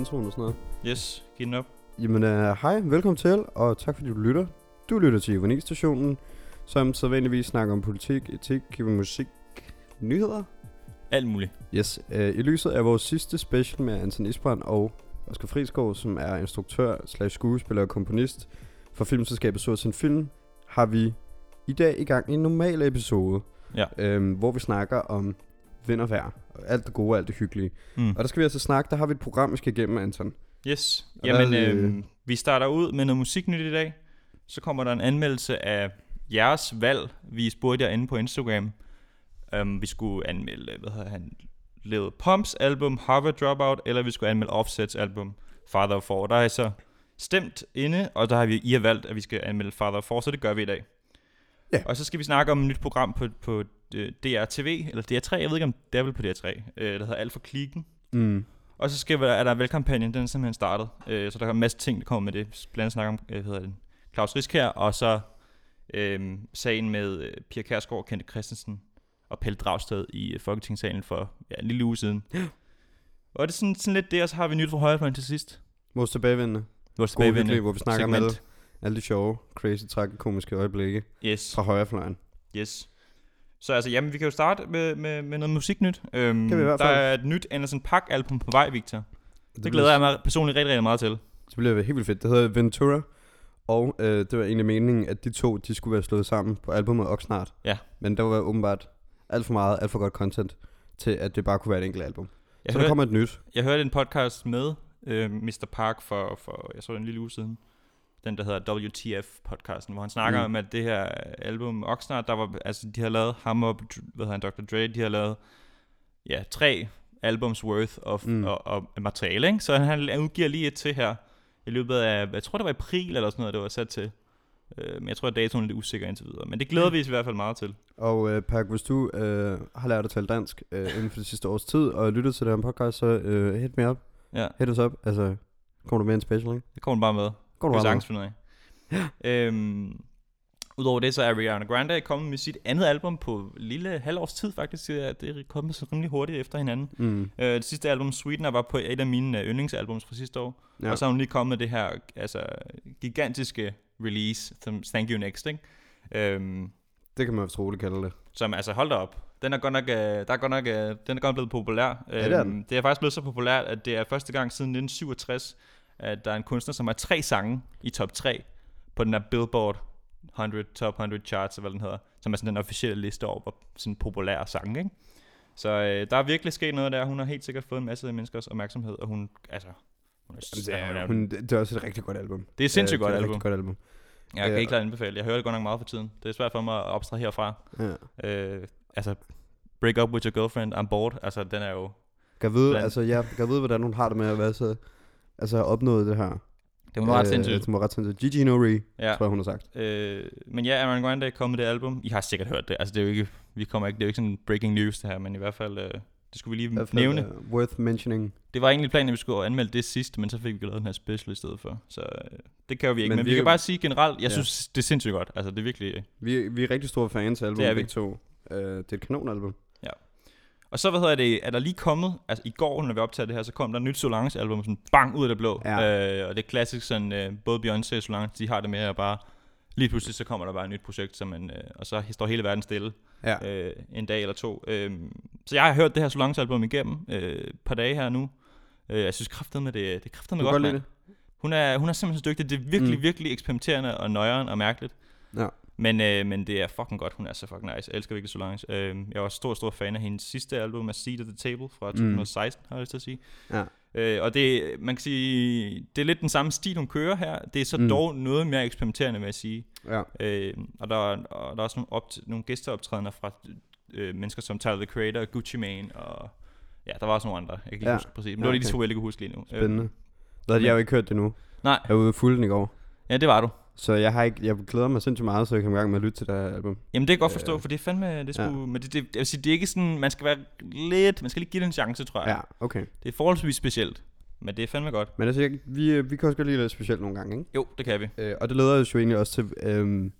introen og sådan noget. Yes, giv den op. Jamen, uh, hej, velkommen til, og tak fordi du lytter. Du lytter til Ironix-stationen, som sædvanligvis snakker om politik, etik, musik, nyheder. Alt muligt. Yes, uh, i lyset af vores sidste special med Anton Isbrand og Oscar Friskov, som er instruktør, slash skuespiller og komponist for filmselskabet Sorts Film, har vi i dag i gang en normal episode, Ja. øhm, hvor vi snakker om vind og vejr, alt det gode og alt det hyggelige. Mm. Og der skal vi altså snakke, der har vi et program, vi skal igennem, Anton. Yes. Og Jamen, det- øh, vi starter ud med noget musiknyt i dag. Så kommer der en anmeldelse af jeres valg. Vi spurgte jer inde på Instagram. Um, vi skulle anmelde, hvad hedder han, Lil Pumps album Harvard Dropout, eller vi skulle anmelde Offsets album Father of Four. Der er så stemt inde, og der har vi, I har valgt, at vi skal anmelde Father of Four, så det gør vi i dag. Ja. Og så skal vi snakke om et nyt program på, på øh, DRTV, eller DR3, jeg ved ikke om det er vel på DR3, øh, der hedder Alt for Klikken. Mm. Og så skal er der valgkampagnen, den er simpelthen startet. Øh, så der er en masse ting, der kommer med det. Blandt andet snakke om øh, hedder det, Claus Riskær, og så øh, sagen med øh, Pia Kærsgaard, Kente Christensen og Pelle Dragsted i øh, Folketingssalen for ja, en lille uge siden. og det er sådan, sådan lidt det, og så har vi nyt fra højrefløjen til sidst. Vores tilbagevendende. Vores hyggelige, tilbagevendende hvor vi snakker om alle, segment. Alle de sjove, crazy, tragikomiske øjeblikke Yes, fra højrefløjen. yes. Så altså, jamen, vi kan jo starte med, med, med noget musiknyt. Øhm, Kan vi i hvert der fald. er et nyt Anderson Park album på vej, Victor. Det, bliver- glæder jeg mig personligt rigtig, rigtig meget til. Det bliver helt vildt fedt. Det hedder Ventura, og øh, det var egentlig meningen, at de to, de skulle være slået sammen på albumet Oxnard. Ja. Men der var åbenbart alt for meget, alt for godt content, til at det bare kunne være et enkelt album. Jeg så hørte- der kommer et nyt. Jeg hørte en podcast med øh, Mr. Park for, for, jeg det er en lille uge siden, den der hedder WTF-podcasten, hvor han snakker Mm. mm. om, at det her album Oxnard, der var, altså de har lavet ham og, hvad hedder han, Dr. Dre, de har lavet, ja, tre albums worth of, Mm. mm. og, og materiale, ikke? Så han udgiver lige et til her, i løbet af, jeg tror det var april eller sådan noget, det var sat til. Øh, men jeg tror, at datoen er lidt usikker indtil videre. Men det glæder vi os i hvert fald meget til. Og øh, Park, hvis du øh, har lært at tale dansk øh, inden for det sidste års tid, og lyttet til den podcast, så øh, hit me up. Ja, Hit us up. Altså, kommer du med en special, ikke? det kommer bare med. Det du sagtens finde ud af. øhm, Udover det, så er Ariana Grande kommet med sit andet album på lille halvårs tid faktisk. Det er, det er kommet så rimelig hurtigt efter hinanden. Mm. Øh, det sidste album, Sweetener, var på et af mine øh, yndlingsalbums fra sidste år. Ja. Og så har hun lige kommet med det her altså, gigantiske release, som Thank You Next, ikke? Øhm, Det kan man vist roligt kalde det. som altså, hold da op. Den er godt nok, øh, der er godt nok, øh, den er godt blevet populær. Ja, det er den. det er faktisk blevet så populært, at det er første gang siden 1967, at der er en kunstner, som har tre sange i top 3 på den der Billboard 100, Top 100 Charts, eller hvad den hedder, som er sådan den officielle liste over hvor sådan populære sange, ikke? Så øh, der er virkelig sket noget der. Hun har helt sikkert fået en masse menneskers opmærksomhed, og hun, altså, hun er, Det hun er, hun, det er også et rigtig godt album. det er sindssygt Øh, godt det er album. godt album. Jeg kan Øh, ikke klart anbefale. Jeg hører det godt nok meget for tiden. Det er svært for mig at opstræde herfra. Ja. Øh, altså, break up with your girlfriend, I'm bored. Altså, den er jo... Kan vide, Blandt- altså, jeg kan vide, hvordan hun har det med at være så, altså, have opnået det her. Det var ret sindssygt. Det var ret sindssygt. Gigi Nori, Ja. tror jeg, hun har sagt. Øh, men ja, Aaron Grande er kommet det album. I har sikkert hørt det. Altså, det er jo ikke... Vi kommer ikke... Det er jo ikke sådan breaking news, det her. Men i hvert fald... Øh, det skulle vi lige hvert fald, nævne. Uh, worth mentioning. Det var egentlig planen, at vi skulle anmelde det sidst, men så fik vi lavet den her special i stedet for. Så øh, det kan vi ikke. Men Men, vi, vi- kan bare sige generelt, jeg Ja. synes, det er sindssygt godt. Altså, det er virkelig... Vi, vi er rigtig store fans af albumet, Det er vi. to. Uh, det er et kanonalbum. Og så, hvad hedder det, er der lige kommet, altså i går, når vi optager det her, så kom der et nyt Solange-album, sådan bang, ud af det blå. Ja. Øh, og det er klassisk sådan, øh, både Beyoncé og Solange, de har det med at bare, lige pludselig så kommer der bare et nyt projekt, som man, øh, og så står hele verden stille Ja. øh, en dag eller to. Øh, så jeg har hørt det her Solange-album igennem øh, et par dage her nu. Øh, jeg synes kraftedeme, det, det er kraftedeme godt, godt det? Hun er, hun er simpelthen så dygtig. Det er virkelig, mm. virkelig eksperimenterende og nøjeren og mærkeligt. Ja. Men, øh, men det er fucking godt. Hun er så fucking nice. Jeg elsker virkelig Solange. Øh, jeg var stor, stor fan af hendes sidste album, af Seat at the Table fra 2016, har jeg lyst til at sige. Ja. Øh, og det, man kan sige, det er lidt den samme stil, hun kører her. Det er så Mm. mm. dog noget mere eksperimenterende, vil jeg sige. Ja. Øh, og, der, er- og der er også nogle, op, nogle gæsteoptrædener fra øh, mennesker som Tyler, the Creator, Gucci Mane, og ja, der var også nogle andre. Jeg kan ikke Ja. huske præcis. Men Ja, det var lige de okay. to, jeg lige kan huske lige nu. Spændende. Øh, Hvad, jeg har jo ikke hørt det nu. nej, Jeg var ude fulde den i går. ja, det var du. Så jeg, har ikke, jeg glæder mig sindssygt meget, så jeg kan i gang med at lytte til det her album. Jamen det kan jeg godt Øh, forstå, for det er fandme, det ja. skulle, men det, det, jeg vil sige, det er ikke sådan, man skal være lidt, man skal lige give det en chance, tror jeg. Ja, okay. Det er forholdsvis specielt, men det er fandme godt. Men altså, jeg, vi, øh, vi kan også godt lide lidt specielt nogle gange, ikke? Jo, det kan vi. Øh, og det leder os jo egentlig også til, øhm,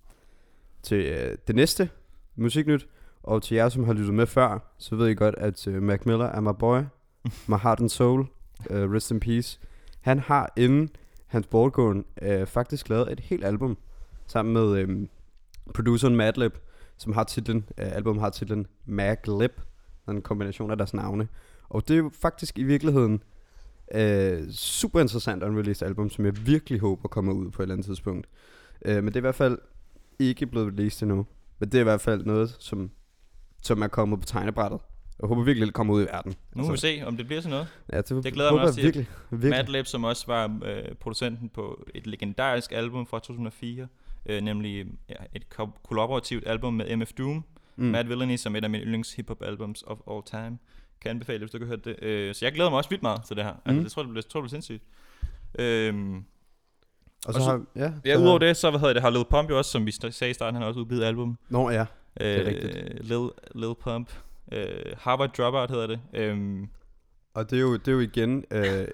til øh, det næste musiknyt. Og til jer, som har lyttet med før, så ved I godt, at øh, Mac Miller er my boy. my heart and soul. Uh, rest in peace. Han har inden hans Borgården, øh, faktisk lavet et helt album sammen med øh, produceren Madlib, som har titlen, øh, album har titlen Maglib, en kombination af deres navne. Og det er jo faktisk i virkeligheden øh, super interessant unreleased album, som jeg virkelig håber kommer ud på et eller andet tidspunkt. Øh, men det er i hvert fald ikke blevet released endnu. Men det er i hvert fald noget, som, som er kommet på tegnebrættet. Jeg håber virkelig, det kommer ud i verden. Nu må vi se, om det bliver sådan noget. Ja, det, Det glæder jeg mig også til. Virkelig, virkelig. Madlib, som også var øh, producenten på et legendarisk album fra 2004, øh, nemlig ja, et ko- kollaborativt album med MF Doom, mm. Mad Villainy, som er et af mine yndlings hip-hop albums of all time. Kan anbefale, hvis du kan høre det. Øh, så jeg glæder mig også vildt meget til det her. Altså, Mm. det tror det bliver, tror, det bliver sindssygt. Øhm, Og Og så, så- har, ja, ja, så udover har- det, så hvad hedder det, har Lil Pump jo også, som vi sagde i starten, han har også udgivet album. Nå ja, er Øh, rigtigt. Lil, Lil Pump. Øh, Harvard Dropout hedder det. Øhm, og det er jo, det er jo igen øh, øh,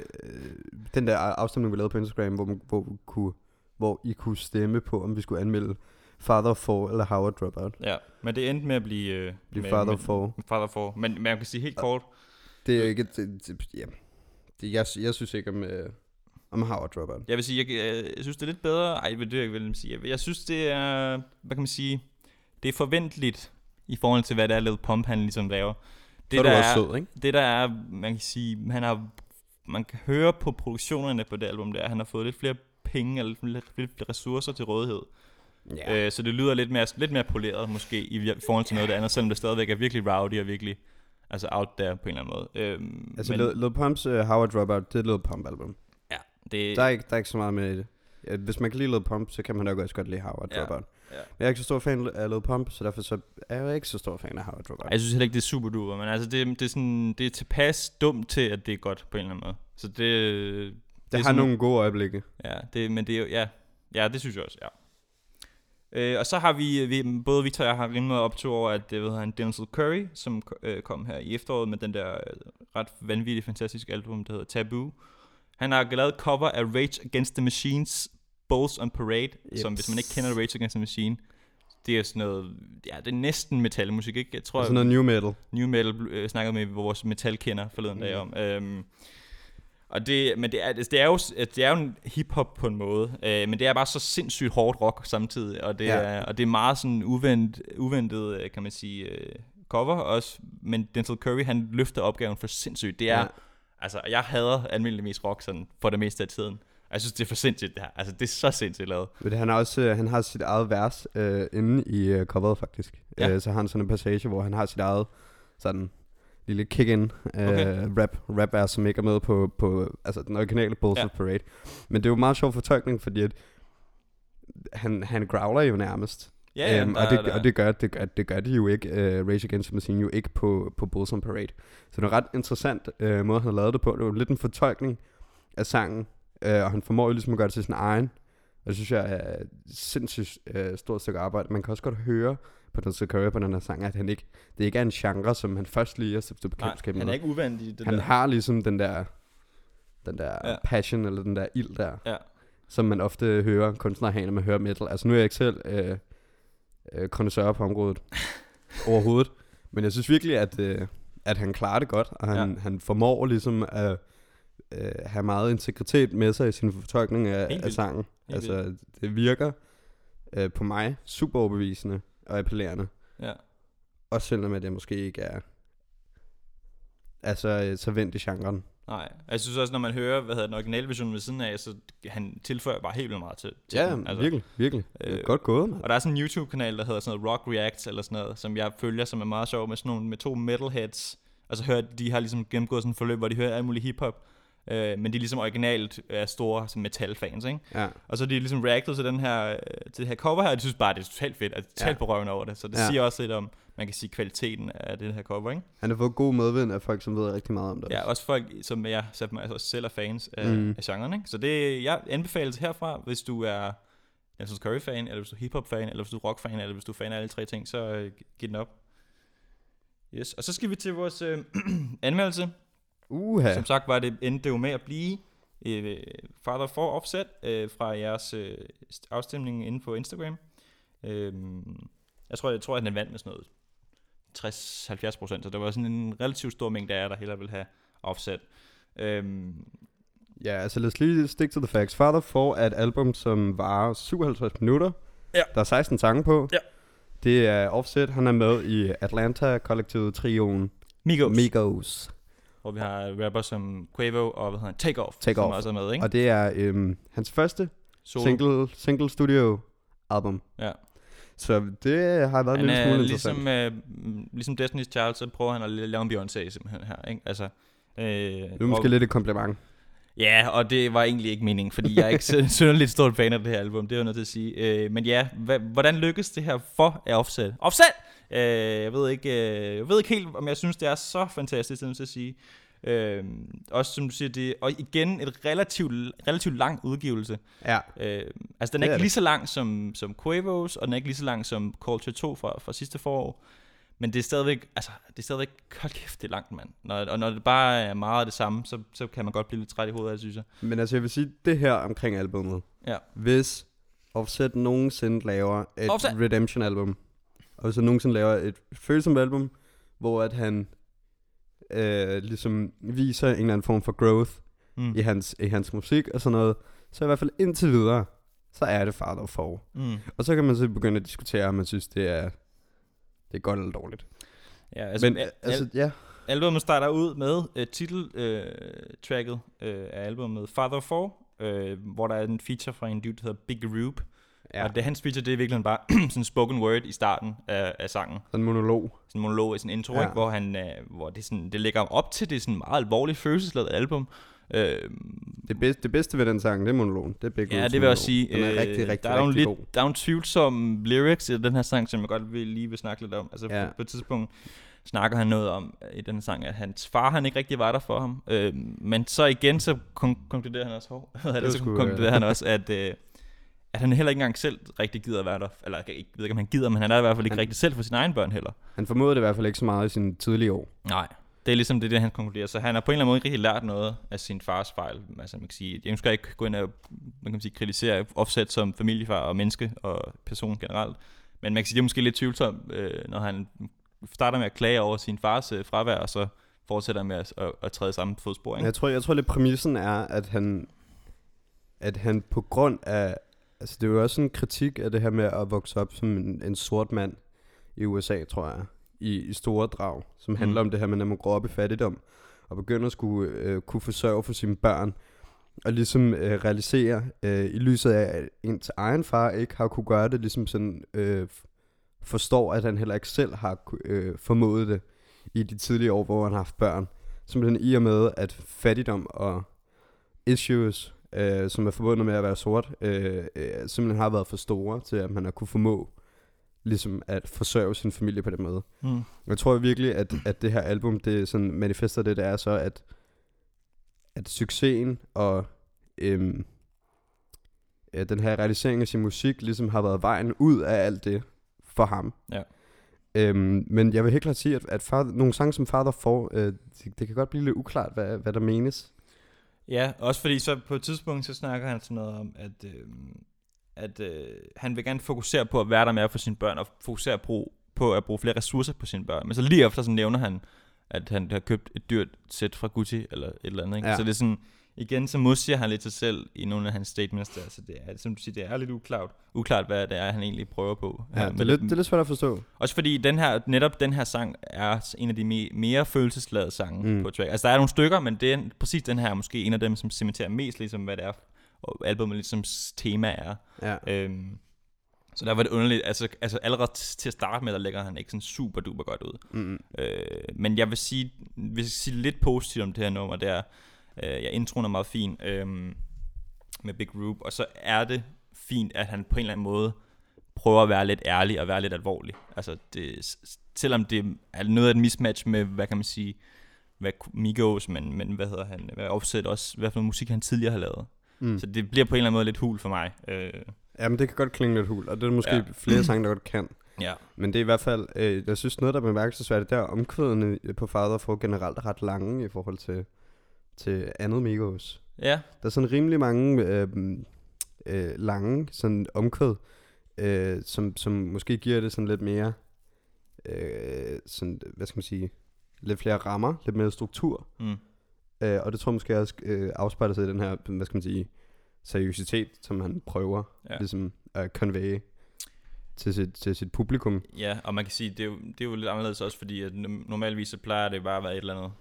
den der afstemning, vi lavede på Instagram, hvor, man, hvor, vi kunne, hvor I kunne stemme på, om vi skulle anmelde Father of Four eller Howard Dropout. ja, men det endte med at blive... Øh, Blive med, Father med, of Four. Father for. Men, men jeg kan sige helt kort, Det er jo ikke... Det, det, ja. det, jeg, jeg synes ikke om, øh, om Howard Dropout. Jeg vil sige, jeg, jeg, jeg synes, det er lidt bedre. Ej, det vil jeg vil sige. Jeg, jeg synes, det er, hvad kan man sige, det er forventeligt i forhold til, hvad det er, Lil Pump, han ligesom laver. Det, så er der er, sød, ikke? det der er, man kan sige, han har, man kan høre på produktionerne på det album der, at han har fået lidt flere penge, eller lidt, flere ressourcer til rådighed. Ja. Øh, så det lyder lidt mere, lidt mere poleret måske, i, forhold til noget af det andet, selvom det stadigvæk er virkelig rowdy og virkelig altså out there på en eller anden måde. Øhm, altså, men, Lil, Pumps uh, Howard Dropout, det er Lil Pump album. ja, det, Der er, ikke, der er ikke så meget med i det. Hvis man kan lide Lil Pump, så kan man nok også godt lide Howard Ja. Dropout. Ja. Men jeg er ikke så stor fan af Lil Pump, så derfor så er jeg ikke så stor fan af Howard. Ej, Jeg synes heller ikke, det er super duper, men altså det, det, er sådan, det er tilpas dumt til, at det er godt på en eller anden måde. Så det, det, det har sådan- nogle gode øjeblikke. ja, det, men det er jo, ja, ja, det synes jeg også, ja. Øh, og så har vi, vi, både Victor og jeg har rimelig meget optur over, at det ved han, Denzel Curry, som øh, kom her i efteråret med den der øh, ret vanvittige, fantastiske album, der hedder Taboo. Han har lavet cover af Rage Against the Machines Bulls on Parade, yep. som hvis man ikke kender Rage Against the Machine, det er sådan noget, ja, det er næsten metalmusik, ikke? Jeg tror, Altså noget new metal. New Metal øh, snakkede med vores metalkender forleden dag Mm. om. Øhm, og det, men det er, det er jo, det er jo en hiphop på en måde, øh, men det er bare så sindssygt hårdt rock samtidig, og det, Ja. er, og det er meget sådan uvent, uventet, øh, kan man sige, øh, cover også, men Denzel Curry, han løfter opgaven for sindssygt. Det er, ja. altså, jeg hader almindeligvis rock sådan, for det meste af tiden. Jeg synes, det er for sindssygt det her. Altså, det er så sindssygt lavet. Men han, har også, øh, han har sit eget vers øh, inde i øh, coveret, faktisk. Ja. Øh, så har han sådan en passage, hvor han har sit eget sådan lille kick-in øh, Okay. rap, rap vers, som ikke er med på, på altså, den originale Bulls Ja. Parade. Men det er jo meget sjov fortolkning, fordi at han, han growler jo nærmest. Ja, ja, Øhm, der, og, det, der, og det gør, det gør, det gør de jo ikke, uh, Rage Against the Machine jo ikke på, på Bulls on Parade. Så det er en ret interessant uh, måde, han har lavet det på. Det jo lidt en fortolkning af sangen, uh, og han formår jo ligesom at gøre det til sin egen. Og det synes jeg er et sindssygt uh, stort stykke arbejde. Man kan også godt høre på den Curry på den her sang, at han ikke, det ikke er en genre, som han først lige har stiftet bekendtskab han er med. ikke uvandt i det Han der. har ligesom den der, den der Ja. passion, eller den der ild der, Ja. som man ofte hører kunstnere have, når man hører metal. Altså nu er jeg ikke selv øh, øh, kondensør på området overhovedet, men jeg synes virkelig, at, øh, at han klarer det godt, og han, ja. han formår ligesom at øh, have meget integritet med sig i sin fortolkning af, af vildt. sangen. Helt altså det virker øh, på mig super overbevisende og appellerende, Ja. også selvom at det måske ikke er altså øh, så vendt i genren. Nej, jeg synes også, når man hører, hvad hedder den originale version ved siden af, så han tilføjer bare helt vildt meget til, til Ja, den. altså, virkelig, virkelig. Øh, øh, godt gået. Og der er sådan en YouTube-kanal, der hedder sådan noget Rock Reacts, eller sådan noget, som jeg følger, som er meget sjov, med sådan nogle, med to metalheads. Og så hører de har ligesom gennemgået sådan et forløb, hvor de hører alt muligt hiphop. Øh, men de er ligesom originalt er store sådan metal-fans, ikke? Ja. Og så er de ligesom reactet til, den her, øh, til det her cover her, og de synes bare, det er totalt fedt, og de er totalt Ja. på røven over det. Så det Ja. siger også lidt om, man kan sige, kvaliteten af det her cover, ikke? Han har fået god medvind af folk, som ved rigtig meget om det. Ja, også folk, som jeg mig, altså selv er fans af, mm. Af genren, ikke? Så det jeg anbefaler herfra, hvis du er Denzel Curry-fan, eller hvis du er hip-hop-fan, eller hvis du er rock-fan, eller hvis du er fan af alle tre ting, så øh, giv den op. Yes, og så skal vi til vores øh, anmeldelse. Uha. Som sagt var det, endte det jo med at blive øh, Father for Offset øh, fra jeres øh, afstemning inde på Instagram. Øh, jeg tror, jeg tror, at den vandt med sådan noget 60-70 procent, så det var sådan en relativt stor mængde af jer, der hellere ville have Offset. Øh, Ja, altså lad os lige stick to the facts. Father 4 er et album, som varer 57 minutter. Ja. Der er 16 sange på. Ja. Det er Offset, han er med i Atlanta-kollektivet trioen Migos. Migos. Hvor vi har rapper som Quavo og hvad hedder han, Take Off, Take som Off. også er med, ikke? Og det er øhm, hans første Solo. single, single studio album. Ja. Så det har været en Han lille er smule ligesom, øh, ligesom Destiny's Child, så prøver han at lave en Beyoncé simpelthen her, ikke? Altså, øh, Det er måske og, lidt et kompliment. Ja, og det var egentlig ikke meningen, fordi jeg er ikke synderligt stor fan af det her album, det er jeg nødt til at sige. Øh, men ja, hva, hvordan lykkes det her for Offset? Offset! Øh, jeg, ved ikke, øh, jeg ved ikke helt, om jeg synes, det er så fantastisk, det er jeg at sige. Øh, også som du siger, det og igen et relativt, relativt lang udgivelse. Ja. Øh, altså den Det er er ikke det. lige så lang som, som Quavos, og den er ikke lige så lang som Culture 2 fra, fra sidste forår. Men det er stadigvæk, altså, det er stadigvæk, hold kæft, det er langt, mand. Når, og når det bare er meget af det samme, så, så kan man godt blive lidt træt i hovedet, det, synes jeg. Men altså, jeg vil sige, det her omkring albummet. Ja. Hvis Offset nogensinde laver et Offset! Redemption-album, og hvis han nogensinde laver et følsomt album, hvor at han øh, ligesom viser en eller anden form for growth Mm. i, hans, i hans musik og sådan noget, så i hvert fald indtil videre, så er det Father for. Mm. Og så kan man så begynde at diskutere, om man synes, det er, det er godt eller dårligt. Ja, Altså, altså, Men al- altså, ja, Albummet starter ud med uh, titeltracket uh, af albumet Father 4, uh, hvor der er en feature fra en dude, der hedder Big Rube. Ja. Og det hans feature, det er virkelig bare sådan spoken word i starten af, af sangen. sådan en monolog. Sådan en monolog i sådan en intro, Ja. ikke, hvor, han, uh, hvor det, sådan, det lægger op til det sådan meget alvorligt følelsesladet album. Uh, Det bedste, det bedste ved den sang, det er monologen. Det er Big ja, det vil jeg også sige. Den er øh, rigtig, rigtig, der er rigtig lidt, god. Der er nogle tvivlsomme lyrics i den her sang, som jeg godt vil, lige vil snakke lidt om. Altså Ja. ja. på et tidspunkt snakker han noget om øh, i den sang, at hans far han ikke rigtig var der for ham. Øh, men så igen, så kon- konkluderer han også, hov, Det det, så sgu, konkluderer øh, han også, at, øh, at han heller ikke engang selv rigtig gider at være der. Eller jeg ved ikke, om han gider, men han er i hvert fald ikke Han- rigtig selv for sine egne børn heller. Han formåede det i hvert fald ikke så meget i sine tidlige år. Nej. Det er ligesom det, det han konkluderer. Så han har på en eller anden måde ikke rigtig lært noget af sin fars fejl. Altså, man kan sige, jeg ønsker ikke gå ind og man kan sige, kritisere Offset som familiefar og menneske og person generelt. Men man kan sige, det er måske lidt tvivlsomt, øh, når han starter med at klage over sin fars øh, fravær, og så fortsætter med at, at, at træde samme fodspor. Ikke? jeg tror, jeg tror lidt præmissen er, at han, at han på grund af, altså det er jo også en kritik af det her med at vokse op som en, en sort mand i USA, tror jeg, i, i store drag, som Mm. handler om det her med, at man går op i fattigdom, og begynder at skulle øh, kunne forsørge for sine børn, og ligesom øh, realisere øh, i lyset af, at ens egen far ikke har kunne gøre det, ligesom sådan øh, forstår, at han heller ikke selv har øh, formået det i de tidlige år, hvor han har haft børn. Simpelthen i og med, at fattigdom og issues, øh, som er forbundet med at være sort, øh, øh, simpelthen har været for store til, at man har kunne formå ligesom at forsørge sin familie på den måde. Mm. Jeg tror virkelig, at, at det her album, det sådan manifester det, det er så, at, at succesen og øhm, ja, den her realisering af sin musik ligesom har været vejen ud af alt det for ham. Ja. Øhm, men jeg vil helt klart sige, at, at far, nogle sange som Father får, øh, det, det kan godt blive lidt uklart, hvad, hvad der menes. Ja, også fordi så på et tidspunkt, så snakker han sådan noget om, at, øh, at øh, han vil gerne fokusere på at være der mere for sine børn, og fokusere bruge, på at bruge flere ressourcer på sine børn. Men så lige efter så nævner han, at han har købt et dyrt sæt fra Gucci, eller et eller andet. Ikke? Ja. Så det er sådan, igen, så modsiger han lidt sig selv i nogle af hans statements der. Så det er, som du siger, det er lidt uklart, uklart hvad det er, han egentlig prøver på. Ja, her det, er lidt, det er lidt svært at forstå. også fordi den her, netop den her sang er en af de me- mere følelsesladede sange Mm. på track. Altså der er nogle stykker, men det er præcis den her er måske en af dem, som cementerer mest ligesom, hvad det er, og albumet ligesom tema er. Ja. Øhm, så der var det underligt, altså, altså allerede til at starte med, der lægger han ikke sådan super duper godt ud. Mm. Øh, men jeg vil sige, hvis jeg sige lidt positivt om det her nummer, det er, øh, ja, introen er meget fin øh, med Big Rube, og så er det fint, at han på en eller anden måde prøver at være lidt ærlig og være lidt alvorlig. Altså, det, selvom det er noget af et mismatch med, hvad kan man sige, hvad Migos, men, men hvad hedder han, hvad Offset også, hvad for noget musik han tidligere har lavet. Mm. Så det bliver på en eller anden måde lidt hul for mig. Øh, Jamen, det kan godt klinge lidt hul, og det er måske. Ja. flere sange, der godt kan. ja. Men det er i hvert fald, øh, jeg synes noget, der er bemærkelsesværdigt, der er omkvædene på Father for generelt ret lange i forhold til, til andet Migos. Ja, Der er sådan rimelig mange øh, øh, lange sådan omkvæd, øh, som, som måske giver det sådan lidt mere, øh, sådan, hvad skal man sige, lidt flere rammer, lidt mere struktur. mm. Øh, og det tror jeg måske også øh, afspejler sig i den her, hvad skal man sige, seriøsitet, som han prøver Ja. ligesom at convey til sit, til sit publikum. Ja, og man kan sige, det er jo, det er jo lidt anderledes også, fordi at no- normalvis så plejer det bare at være et eller andet.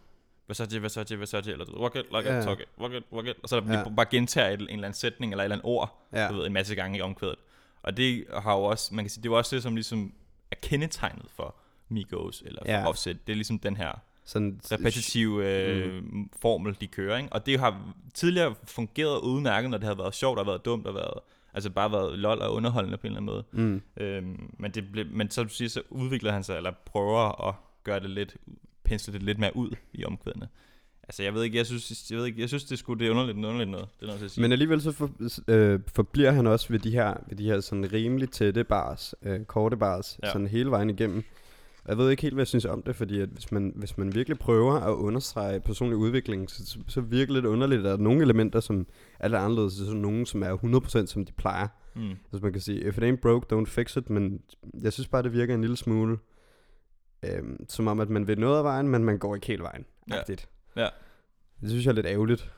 Versace, Versace, Versace, eller rocket, rocket, Ja. rocket, rocket, rocket, og så Ja. bare gentager et, en eller anden sætning, eller et eller andet ord, Ja. du ved, en masse gange i omkvædet. Og det har jo også, man kan sige, det er jo også det, som ligesom er kendetegnet for Migos, eller for Ja. Offset. Det er ligesom den her Sådan, repetitive øh, mm. formel, de kører, ikke? Og det har tidligere fungeret udmærket, når det har været sjovt og været dumt og været, altså bare været lol og underholdende på en eller anden måde. Mm. Øhm, men, det blev, men så, du siger, så udvikler han sig, eller prøver at gøre det lidt, pensle det lidt mere ud i omkvædene. Altså, jeg ved ikke, jeg synes, jeg ved ikke, jeg synes det skulle det er underligt, underligt noget. Det er noget at sige. Men alligevel så for, øh, forbliver han også ved de her, ved de her sådan rimelig tætte bars, øh, korte bars, Ja. sådan hele vejen igennem. Og jeg ved ikke helt, hvad jeg synes om det, fordi at hvis, man, hvis man virkelig prøver at understrege personlig udvikling, så, så, så virker det lidt underligt, at der er nogle elementer, som er lidt anderledes, så nogle, som er 100% som de plejer. mm. Altså man kan sige, if it ain't broke, don't fix it, men jeg synes bare, det virker en lille smule, øhm, som om, at man vil noget af vejen, men man går ikke helt vejen. Ja. agtigt. Ja. Det synes jeg er lidt ærgerligt.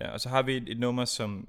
Ja, og så har vi et, et nummer, som,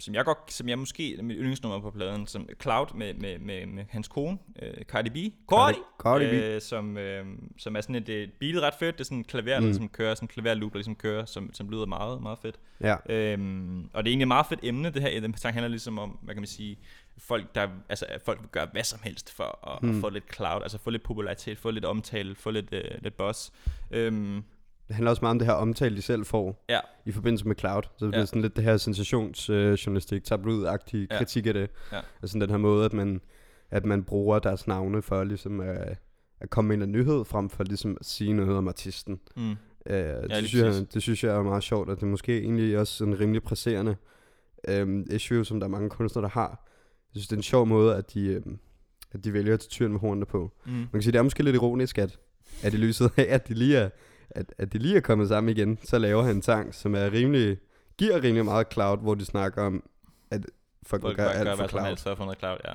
som jeg godt, som jeg måske er mit yndlingsnummer på pladen, som Cloud med, med, med, med hans kone, øh, Cardi B. Cardi! Cardi B. Øh, som, øh, som er sådan et, et beat ret fedt. Det er sådan en klaver, mm. Mm. som kører, sådan en klaverloop, der ligesom kører, som, som lyder meget, meget fedt. Ja. Øhm, og det er egentlig et meget fedt emne, det her. Den sang handler ligesom om, hvad kan man sige, folk, der, altså, folk vil gøre hvad som helst for at, mm. at Mm. få lidt cloud, altså få lidt popularitet, få lidt omtale, få lidt, øh, lidt buzz. Øhm, Det handler også meget om det her omtale, de selv får Ja. i forbindelse med cloud. Så det Ja. er sådan lidt det her sensationsjournalistik, tabloid-agtige Ja. kritik af det. Ja. Altså den her måde, at man, at man bruger deres navne for ligesom at, at komme eller anden nyhed, frem for ligesom at sige noget om artisten. mm, Uh, det, lige synes præcis. jeg, det synes jeg er meget sjovt, og det er måske egentlig også en rimelig presserende um, issue, som der er mange kunstnere, der har. Synes, det er en sjov måde, at de, um, at de vælger at tage tyren med hornene på. mm, Man kan sige, det er måske lidt ironisk, at, at i lyset af, at de lige er, at, at de lige er kommet sammen igen, så laver han en sang, som er rimelig, giver rimelig meget cloud, hvor de snakker om, at folk, folk gør alt for hvad som cloud. helst for noget cloud, ja.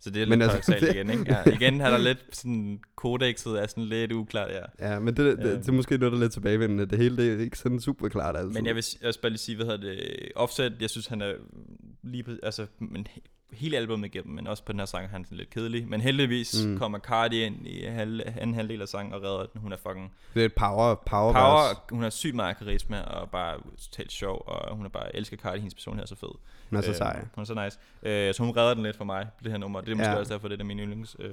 Så det er Men lidt altså, paradoxalt det- igen, ikke? Ja, igen har der lidt sådan, kodexet er sådan lidt uklart, ja. Ja, men det, det, Ja. det, er måske noget, der er lidt tilbagevendende. Det hele det er ikke sådan super klart, altså. Men jeg vil også bare lige sige, hvad hedder det, Offset, jeg synes han er lige altså, men hele albumet igennem, men også på den her sang, han er sådan lidt kedelig. Men heldigvis mm. Mm. kommer Cardi ind i halv, anden halvdel af sangen og redder den. Hun er fucking Det er et power, power, power, vers. hun har sygt meget karisma og bare totalt sjov, og hun er bare, elsker Cardi, hendes person her er så fed. Hun er så Øhm, sej. Hun er så nice. Øh, så hun redder den lidt for mig, det her nummer. Det er måske Ja. også derfor, det er min yndlings. Øh,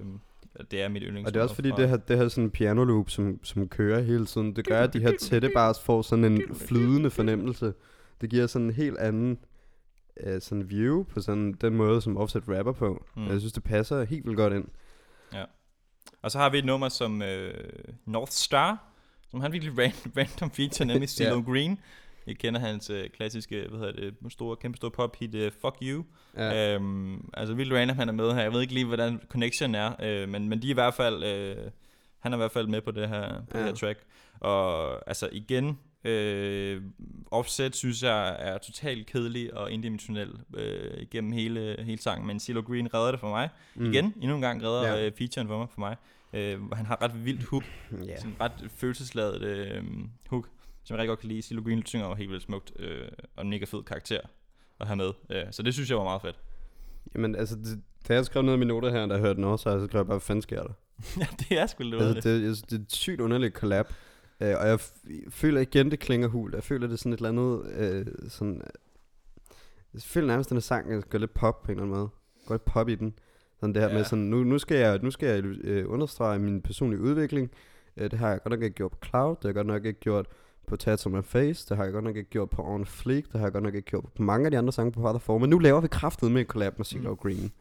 det er mit yndlings. Og det er også fordi, det her, det her sådan piano loop, som, som kører hele tiden, det gør, at de her tætte bars får sådan en flydende fornemmelse. Det giver sådan en helt anden uh, sådan view på sådan den måde, som Offset rapper på. Mm. Jeg synes, det passer helt vildt godt ind. Og så har vi et nummer som øh, North Star, som han virkelig ran- random feature, nemlig CeeLo Ja. Green. Jeg kender hans øh, klassiske, hvad hedder det, store, kæmpe store pop hit, uh, Fuck You. Ja. Ja. Øhm, altså vildt random, han er med her. Jeg ved ikke lige, hvordan connection er, øh, men, men de er i hvert fald, øh, han er i hvert fald med på det her, på ja. det Ja. her track. Og altså igen, øh, Offset synes jeg er totalt kedelig og indimensionel øh, igennem hele, hele sangen, men CeeLo Green redder det for mig. Mm. Igen, endnu en gang redder Ja. øh, featuren for mig. For mig. Øh, han har ret vildt hook, yeah. sådan ret følelsesladet øh, hook, som jeg rigtig godt kan lide. CeeLo Green synger jo helt vildt smukt, øh, og en mega fed karakter at have med. Øh, så det synes jeg var meget fedt. Jamen, altså, det, da jeg skrev ned i mine noter her, der hørte den også, så skrev jeg bare, hvad fanden sker der? ja, det er sgu lidt Altså, det, jeg synes, det er et sygt underligt collab. Uh, og jeg føler igen, det klinger hul. Jeg føler, det er sådan et eller andet... Uh, sådan, jeg føler nærmest, den her sang går lidt pop på en eller anden måde. Går lidt pop i den. Sådan det her Ja. med sådan, nu, nu skal jeg, nu skal jeg uh, understrege min personlige udvikling. Uh, det har jeg godt nok ikke gjort på Cloud. Det har jeg godt nok ikke gjort på Tats on My Face. Det har jeg godt nok ikke gjort på On Fleek. Det har jeg godt nok ikke gjort på mange af de andre sange på Father For. Men nu laver vi kraftet med collab med CeeLo Mm. Green.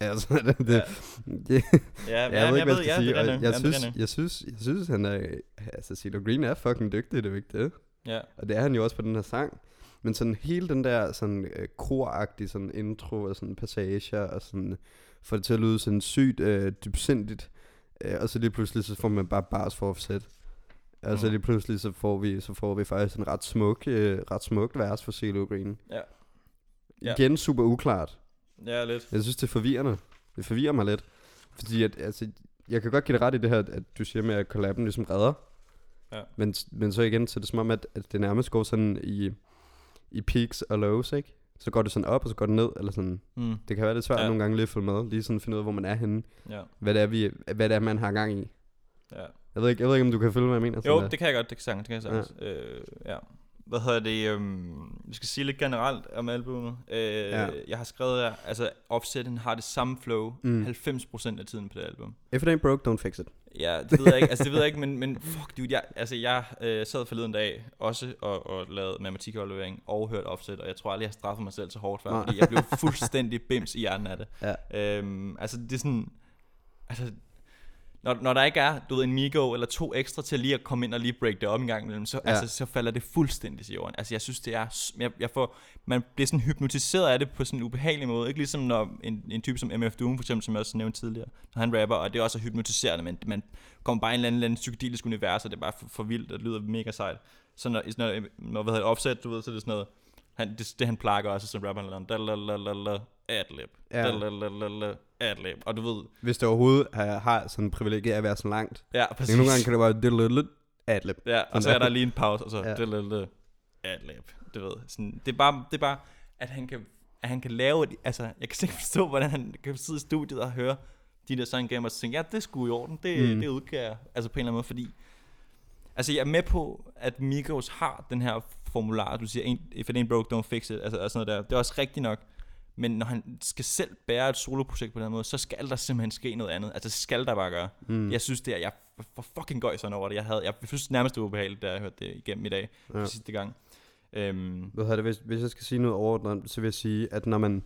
Altså, det, det, Ja. det, Ja, jeg ja, ved ikke, hvad jeg skal ja, sige. Jeg, synes, jeg, synes, jeg synes, han er... Altså, CeeLo Green er fucking dygtig, det er ikke det. Ja, Og det er han jo også på den her sang. Men sådan hele den der sådan øh, koragtige sådan intro og sådan passager og sådan får det til at lyde sådan sygt øh, dybsindigt. Øh, og så lige pludselig så får man bare bars for offset. Og så Mm. lige pludselig så får vi så får vi faktisk en ret smuk øh, ret smukt vers for CeeLo Green. ja. Ja. Igen super uklart. Ja, lidt. Jeg synes det er forvirrende. Det forvirrer mig lidt. Fordi at, altså, jeg kan godt give dig ret i det her, at du siger med, at collaben ligesom redder. Ja. Men, men så igen, så er det som om, at, at det nærmest går sådan i, i peaks og lows, ikke? Så går det sådan op, og så går det ned, eller sådan. Mm. Det kan være lidt svært Ja. nogle gange lige at følge med, lige sådan finde ud af, hvor man er henne. Ja, Hvad det er, vi, hvad det er man har gang i. ja. Jeg ved ikke, jeg ved ikke om du kan følge, hvad jeg mener. Jo, det kan jeg godt, det kan jeg sagtens, det kan jeg sagtens. Ja. Øh, ja. Hvad hedder det, øhm, vi skal sige lidt generelt om albumet. Øh, ja. Jeg har skrevet, at altså, Offset'en har det samme flow Mm. 90% af tiden på det album. If it ain't broke, don't fix it. Ja, det ved jeg ikke, altså det ved jeg ikke, men, men fuck dude, jeg, altså jeg øh, sad forleden dag også og, og lavede matematikaflevering og hørte Offset, og jeg tror aldrig, jeg har straffet mig selv så hårdt før, fordi jeg blev fuldstændig bims i hjernen af det. Ja. Øhm, altså det er sådan, altså når, når der ikke er, du ved, en Migo eller to ekstra til lige at komme ind og lige break det op en gang imellem, så, Ja. altså, så falder det fuldstændig til jorden. Altså jeg synes, det er, jeg, jeg får, man bliver sådan hypnotiseret af det på sådan en ubehagelig måde. Ikke ligesom når en, en type som MF Doom, for eksempel, som jeg også nævnte tidligere, når han rapper, og det er også hypnotiserende, men man kommer bare i en eller anden, eller anden psykedelisk univers, og det er bare for, for vildt, og det lyder mega sejt. Så når, når, når hvad hedder det, offset, du ved, så er det sådan noget, han, det, det han plakker også som rapper, han laver, adlib, Ja. Adlib, og du ved, Hvis det overhovedet har, har sådan en privilegie at være så langt. ja, Men præcis. nogle gange kan det bare lidt lidt adlib. Ja, og så er der. lige en pause, og så Ja. adlib, du ved. Sådan, det, er bare, det er bare, at han kan, at han kan lave, et, altså, jeg kan ikke forstå, hvordan han kan sidde i studiet og høre de der sang gamer og så tænke, ja, det er sgu i orden, det, Mm. mm. det udgiver jeg, altså på en eller anden måde, fordi, altså jeg er med på, at Migos har den her formular, du siger, "Ain't- if it ain't broke, don't fix it, altså og sådan noget der, det er også rigtigt nok, men når han skal selv bære et soloprojekt på den måde, så skal der simpelthen ske noget andet. Altså, skal der bare gøre. Mm. Jeg synes det er, jeg får fucking gøj sådan over det. Jeg, havde, jeg synes nærmest det var ubehageligt, da jeg hørte det igennem i dag, Ja. sidste gang. Øhm, Hvad hedder det, hvis, hvis jeg skal sige noget overordnet, så vil jeg sige, at når man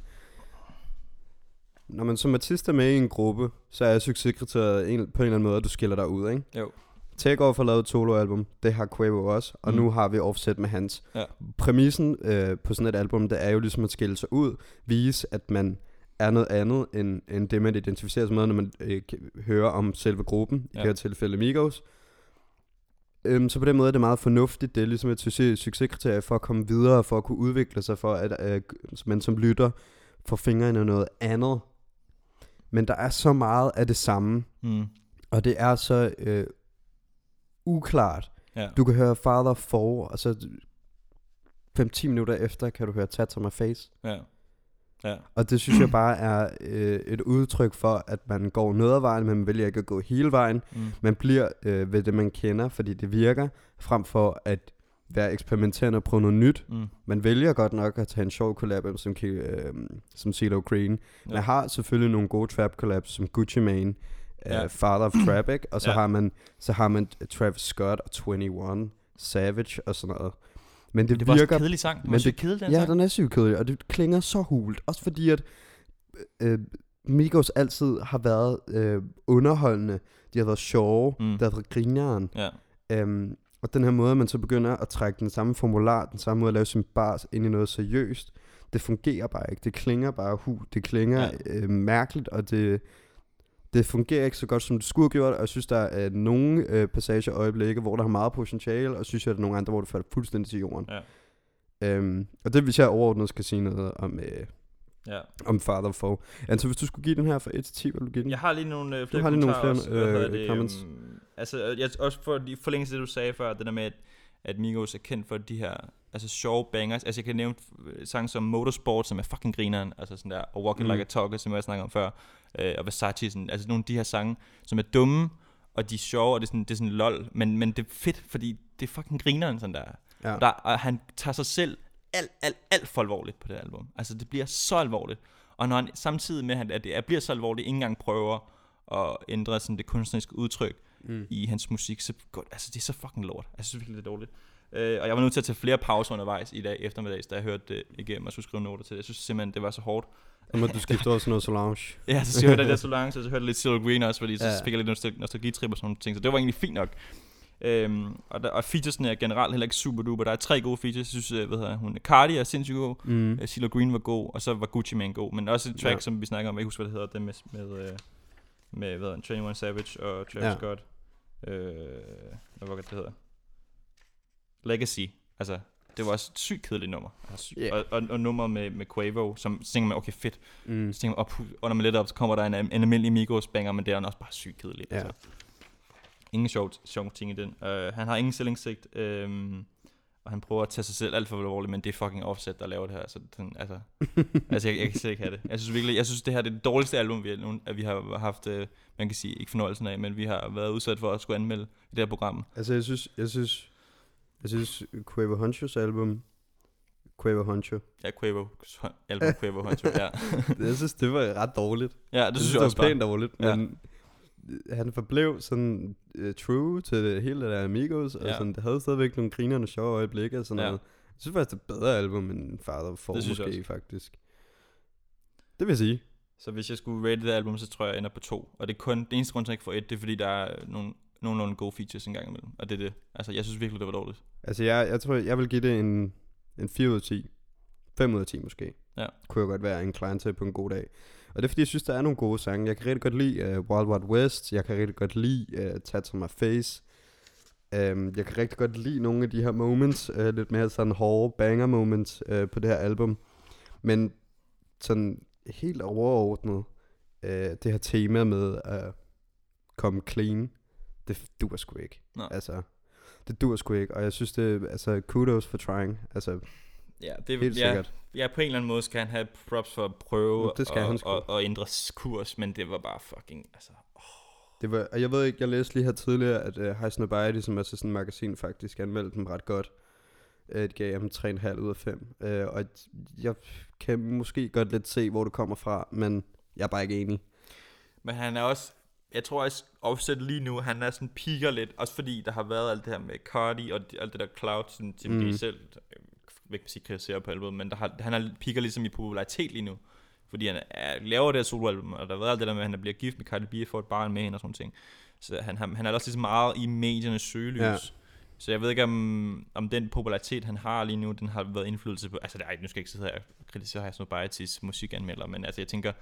når man som artist er med i en gruppe, så er succeskriteriet en, på en eller anden måde, at du skiller dig ud, ikke? jo. Takeoff har lavet et soloalbum, det har Quavo også, og mm. Nu har vi Offset med hans. Ja. Præmissen øh, på sådan et album, det er jo ligesom at skille sig ud, vise, at man er noget andet, end, end det, man identificerer sig med, når man øh, hører om selve gruppen, i Ja. det her tilfælde Migos. Øhm, så på den måde er det meget fornuftigt, det er ligesom et succes, succeskriterie for at komme videre, for at kunne udvikle sig, for at øh, man som lytter får fingrene i noget andet. Men der er så meget af det samme, Mm. og det er så øh, uklart. Ja. Du kan høre Father 4, og så 5-10 minutter efter kan du høre Tats on my face. ja. Ja. Og det synes jeg bare er øh, et udtryk for, at man går noget af vejen, men man vælger ikke at gå hele vejen. Mm. Man bliver øh, ved det, man kender, fordi det virker, frem for at være eksperimenterende og prøve noget nyt. Mm. Man vælger godt nok at tage en sjov collab som, øh, som CeeLo Green. Ja. Man har selvfølgelig nogle gode trap collabs som Gucci Mane, øh, Ja. Father of Trap, ikke? Og så, Ja. har man, så har man Travis Scott og 21 Savage og sådan noget. Men det, Det var også virker en kedelig sang. Men det- kedelig, den Ja, sang. den er sygt kedelig, og det klinger så hult. Også fordi, at øh, Migos altid har været øh, underholdende. De har været sjove. Mm. Det har været grineren. Ja. Øhm, og den her måde, man så begynder at trække den samme formular, den samme måde at lave sin bars ind i noget seriøst, det fungerer bare ikke. Det klinger bare hu. Det klinger. Ja. øh, mærkeligt, og det, det fungerer ikke så godt, som det skulle have gjort. Og jeg synes, der er nogle øh, passager og øjeblikke, hvor der har meget potentiale, og synes jeg, at der er nogle andre, hvor det falder fuldstændig til jorden. Ja. Øhm, og det hvis jeg overordnet skal sige noget om, øh, ja. om Father Foe. Altså hvis du skulle give den her fra 1 til 10, hvad vil du give den? Jeg har lige nogle øh, flere har lige nogle flere, også. Øh, det, comments. øhm, altså, øh, jeg, også for de forlængelse det, du sagde før, det der med, at, at Migos er kendt for de her altså sjove bangers. Altså jeg kan nævne øh, sange som Motorsport, som er fucking grineren, altså sådan der, og Walking Mm. Like a Talker, som jeg har snakket om før, øh, og Versace, sådan, altså nogle af de her sange, som er dumme, og de er sjove, og det er sådan, det er sådan lol, men, men det er fedt, fordi det er fucking grineren, sådan der. Ja. Og, der, og han tager sig selv alt, alt, alt for alvorligt på det album. Altså, det bliver så alvorligt. Og når han samtidig med, at det er- bliver så alvorligt, ikke engang prøver at ændre sådan det kunstneriske udtryk Mm. i hans musik, så godt, altså, det er så fucking lort. Altså, jeg synes virkelig, det er dårligt. Øh, og jeg var nødt til at tage flere pauser undervejs i dag eftermiddags, da jeg hørte det igennem og skulle skrive noter til det. Jeg synes simpelthen, det var så hårdt. Må du skifte over til noget Solange. Ja, så hørte jeg der Solange, og så hørte jeg lidt Silver Green også, fordi så Ja. fik jeg lidt nostal- nostalgitrip og sådan nogle ting, så det var egentlig fint nok. Øhm, og, der, og featuresne er generelt heller ikke super duper. Der er tre gode features. Jeg synes, øh, hvad hedder hun, Cardi er sindssygt god. Mm. Mm. CeeLo Green var god, og så var Gucci Mane god. Men også et track, Ja. som vi snakker om, jeg kan huske, hvad det hedder, det med, med, øh, med hvad hedder, den, 21 Savage og Travis ja. Scott. Øh, hvad var det, det hedder? Legacy. Altså, det var også et sygt kedeligt nummer. Altså. Ja. Og, og, og nummer med, med Quavo, som så tænker man, okay fedt. Mm. Så tænker man, op, under man lidt op, så kommer der en, en almindelig Migos banger, men det er også bare sygt kedeligt. Ja. Altså. ingen sjovt, sjov ting i den. Uh, han har ingen selvindsigt, um, og han prøver at tage sig selv alt for alvorligt, men det er fucking offset, der laver det her. Så den, altså, altså jeg, jeg, kan slet ikke have det. Jeg synes virkelig, jeg synes det her det er det dårligste album, vi, har, at vi har haft, uh, man kan sige, ikke fornøjelsen af, men vi har været udsat for at skulle anmelde i det her program. Altså jeg synes, jeg synes, jeg synes Quavo Hunchos album, Quavo Huncho, Ja, Quavo, album Quavo Huncho, ja. jeg synes, det var ret dårligt. ja, det synes jeg også det var pænt dårligt, Ja. men han forblev sådan uh, true til det hele det der Amigos, og Ja. sådan, det havde stadigvæk nogle grinerende sjove øjeblikke og sådan Ja. noget. Jeg synes faktisk, det er et bedre album end Father for synes jeg måske faktisk. Det vil jeg sige. Så hvis jeg skulle rate det album, så tror jeg, jeg ender på to. Og det er kun, det eneste grund til, at jeg ikke får et, det er fordi, der er nogle, nogenlunde gode features en gang imellem. Og det er det. Altså, jeg synes virkelig, det var dårligt. Altså, jeg, jeg tror, jeg vil give det en, en 4 ud af 10. 5 ud af 10 måske. Ja. Kunne jeg godt være en client til på en god dag. Og det er fordi, jeg synes, der er nogle gode sange. Jeg kan rigtig godt lide uh, Wild Wild West. Jeg kan rigtig godt lide uh, Tats on My Face. Um, jeg kan rigtig godt lide nogle af de her moments. Uh, lidt mere sådan hårde banger moments uh, på det her album. Men sådan helt overordnet, uh, det her tema med at komme clean, det duer sgu ikke. Nå. Altså, det duer sgu ikke. Og jeg synes, det altså kudos for trying. Altså, Ja, det helt ja, sikkert. ja, på en eller anden måde skal han have props for at prøve Mm, det skal at, han sgu. at, at, ændre kurs, men det var bare fucking, altså... Det var, og jeg ved ikke, jeg læste lige her tidligere, at uh, High Snobiety, som er sådan et magasin, faktisk anmeldte dem ret godt. Uh, det gav dem 3,5 ud af 5. Uh, og jeg kan måske godt lidt se, hvor det kommer fra, men jeg er bare ikke enig. Men han er også, jeg tror også, Offset lige nu, han er sådan piker lidt, også fordi der har været alt det her med Cardi og alt det der cloud, som, som mm. Selv, øh, ikke sige kritiserer på albumet, men der har, han er piker ligesom i popularitet lige nu. Fordi han er, laver det her soloalbum, og der har været alt det der med, at han bliver gift med Cardi B og får et barn med hende og sådan ting. Så han, han, han er også ligesom meget i mediernes søgelys. Ja. Så jeg ved ikke, om, om den popularitet, han har lige nu, den har været indflydelse på... Altså, er, nu skal jeg ikke sidde her og kritisere Hassan Biotis musikanmelder, men altså, jeg tænker,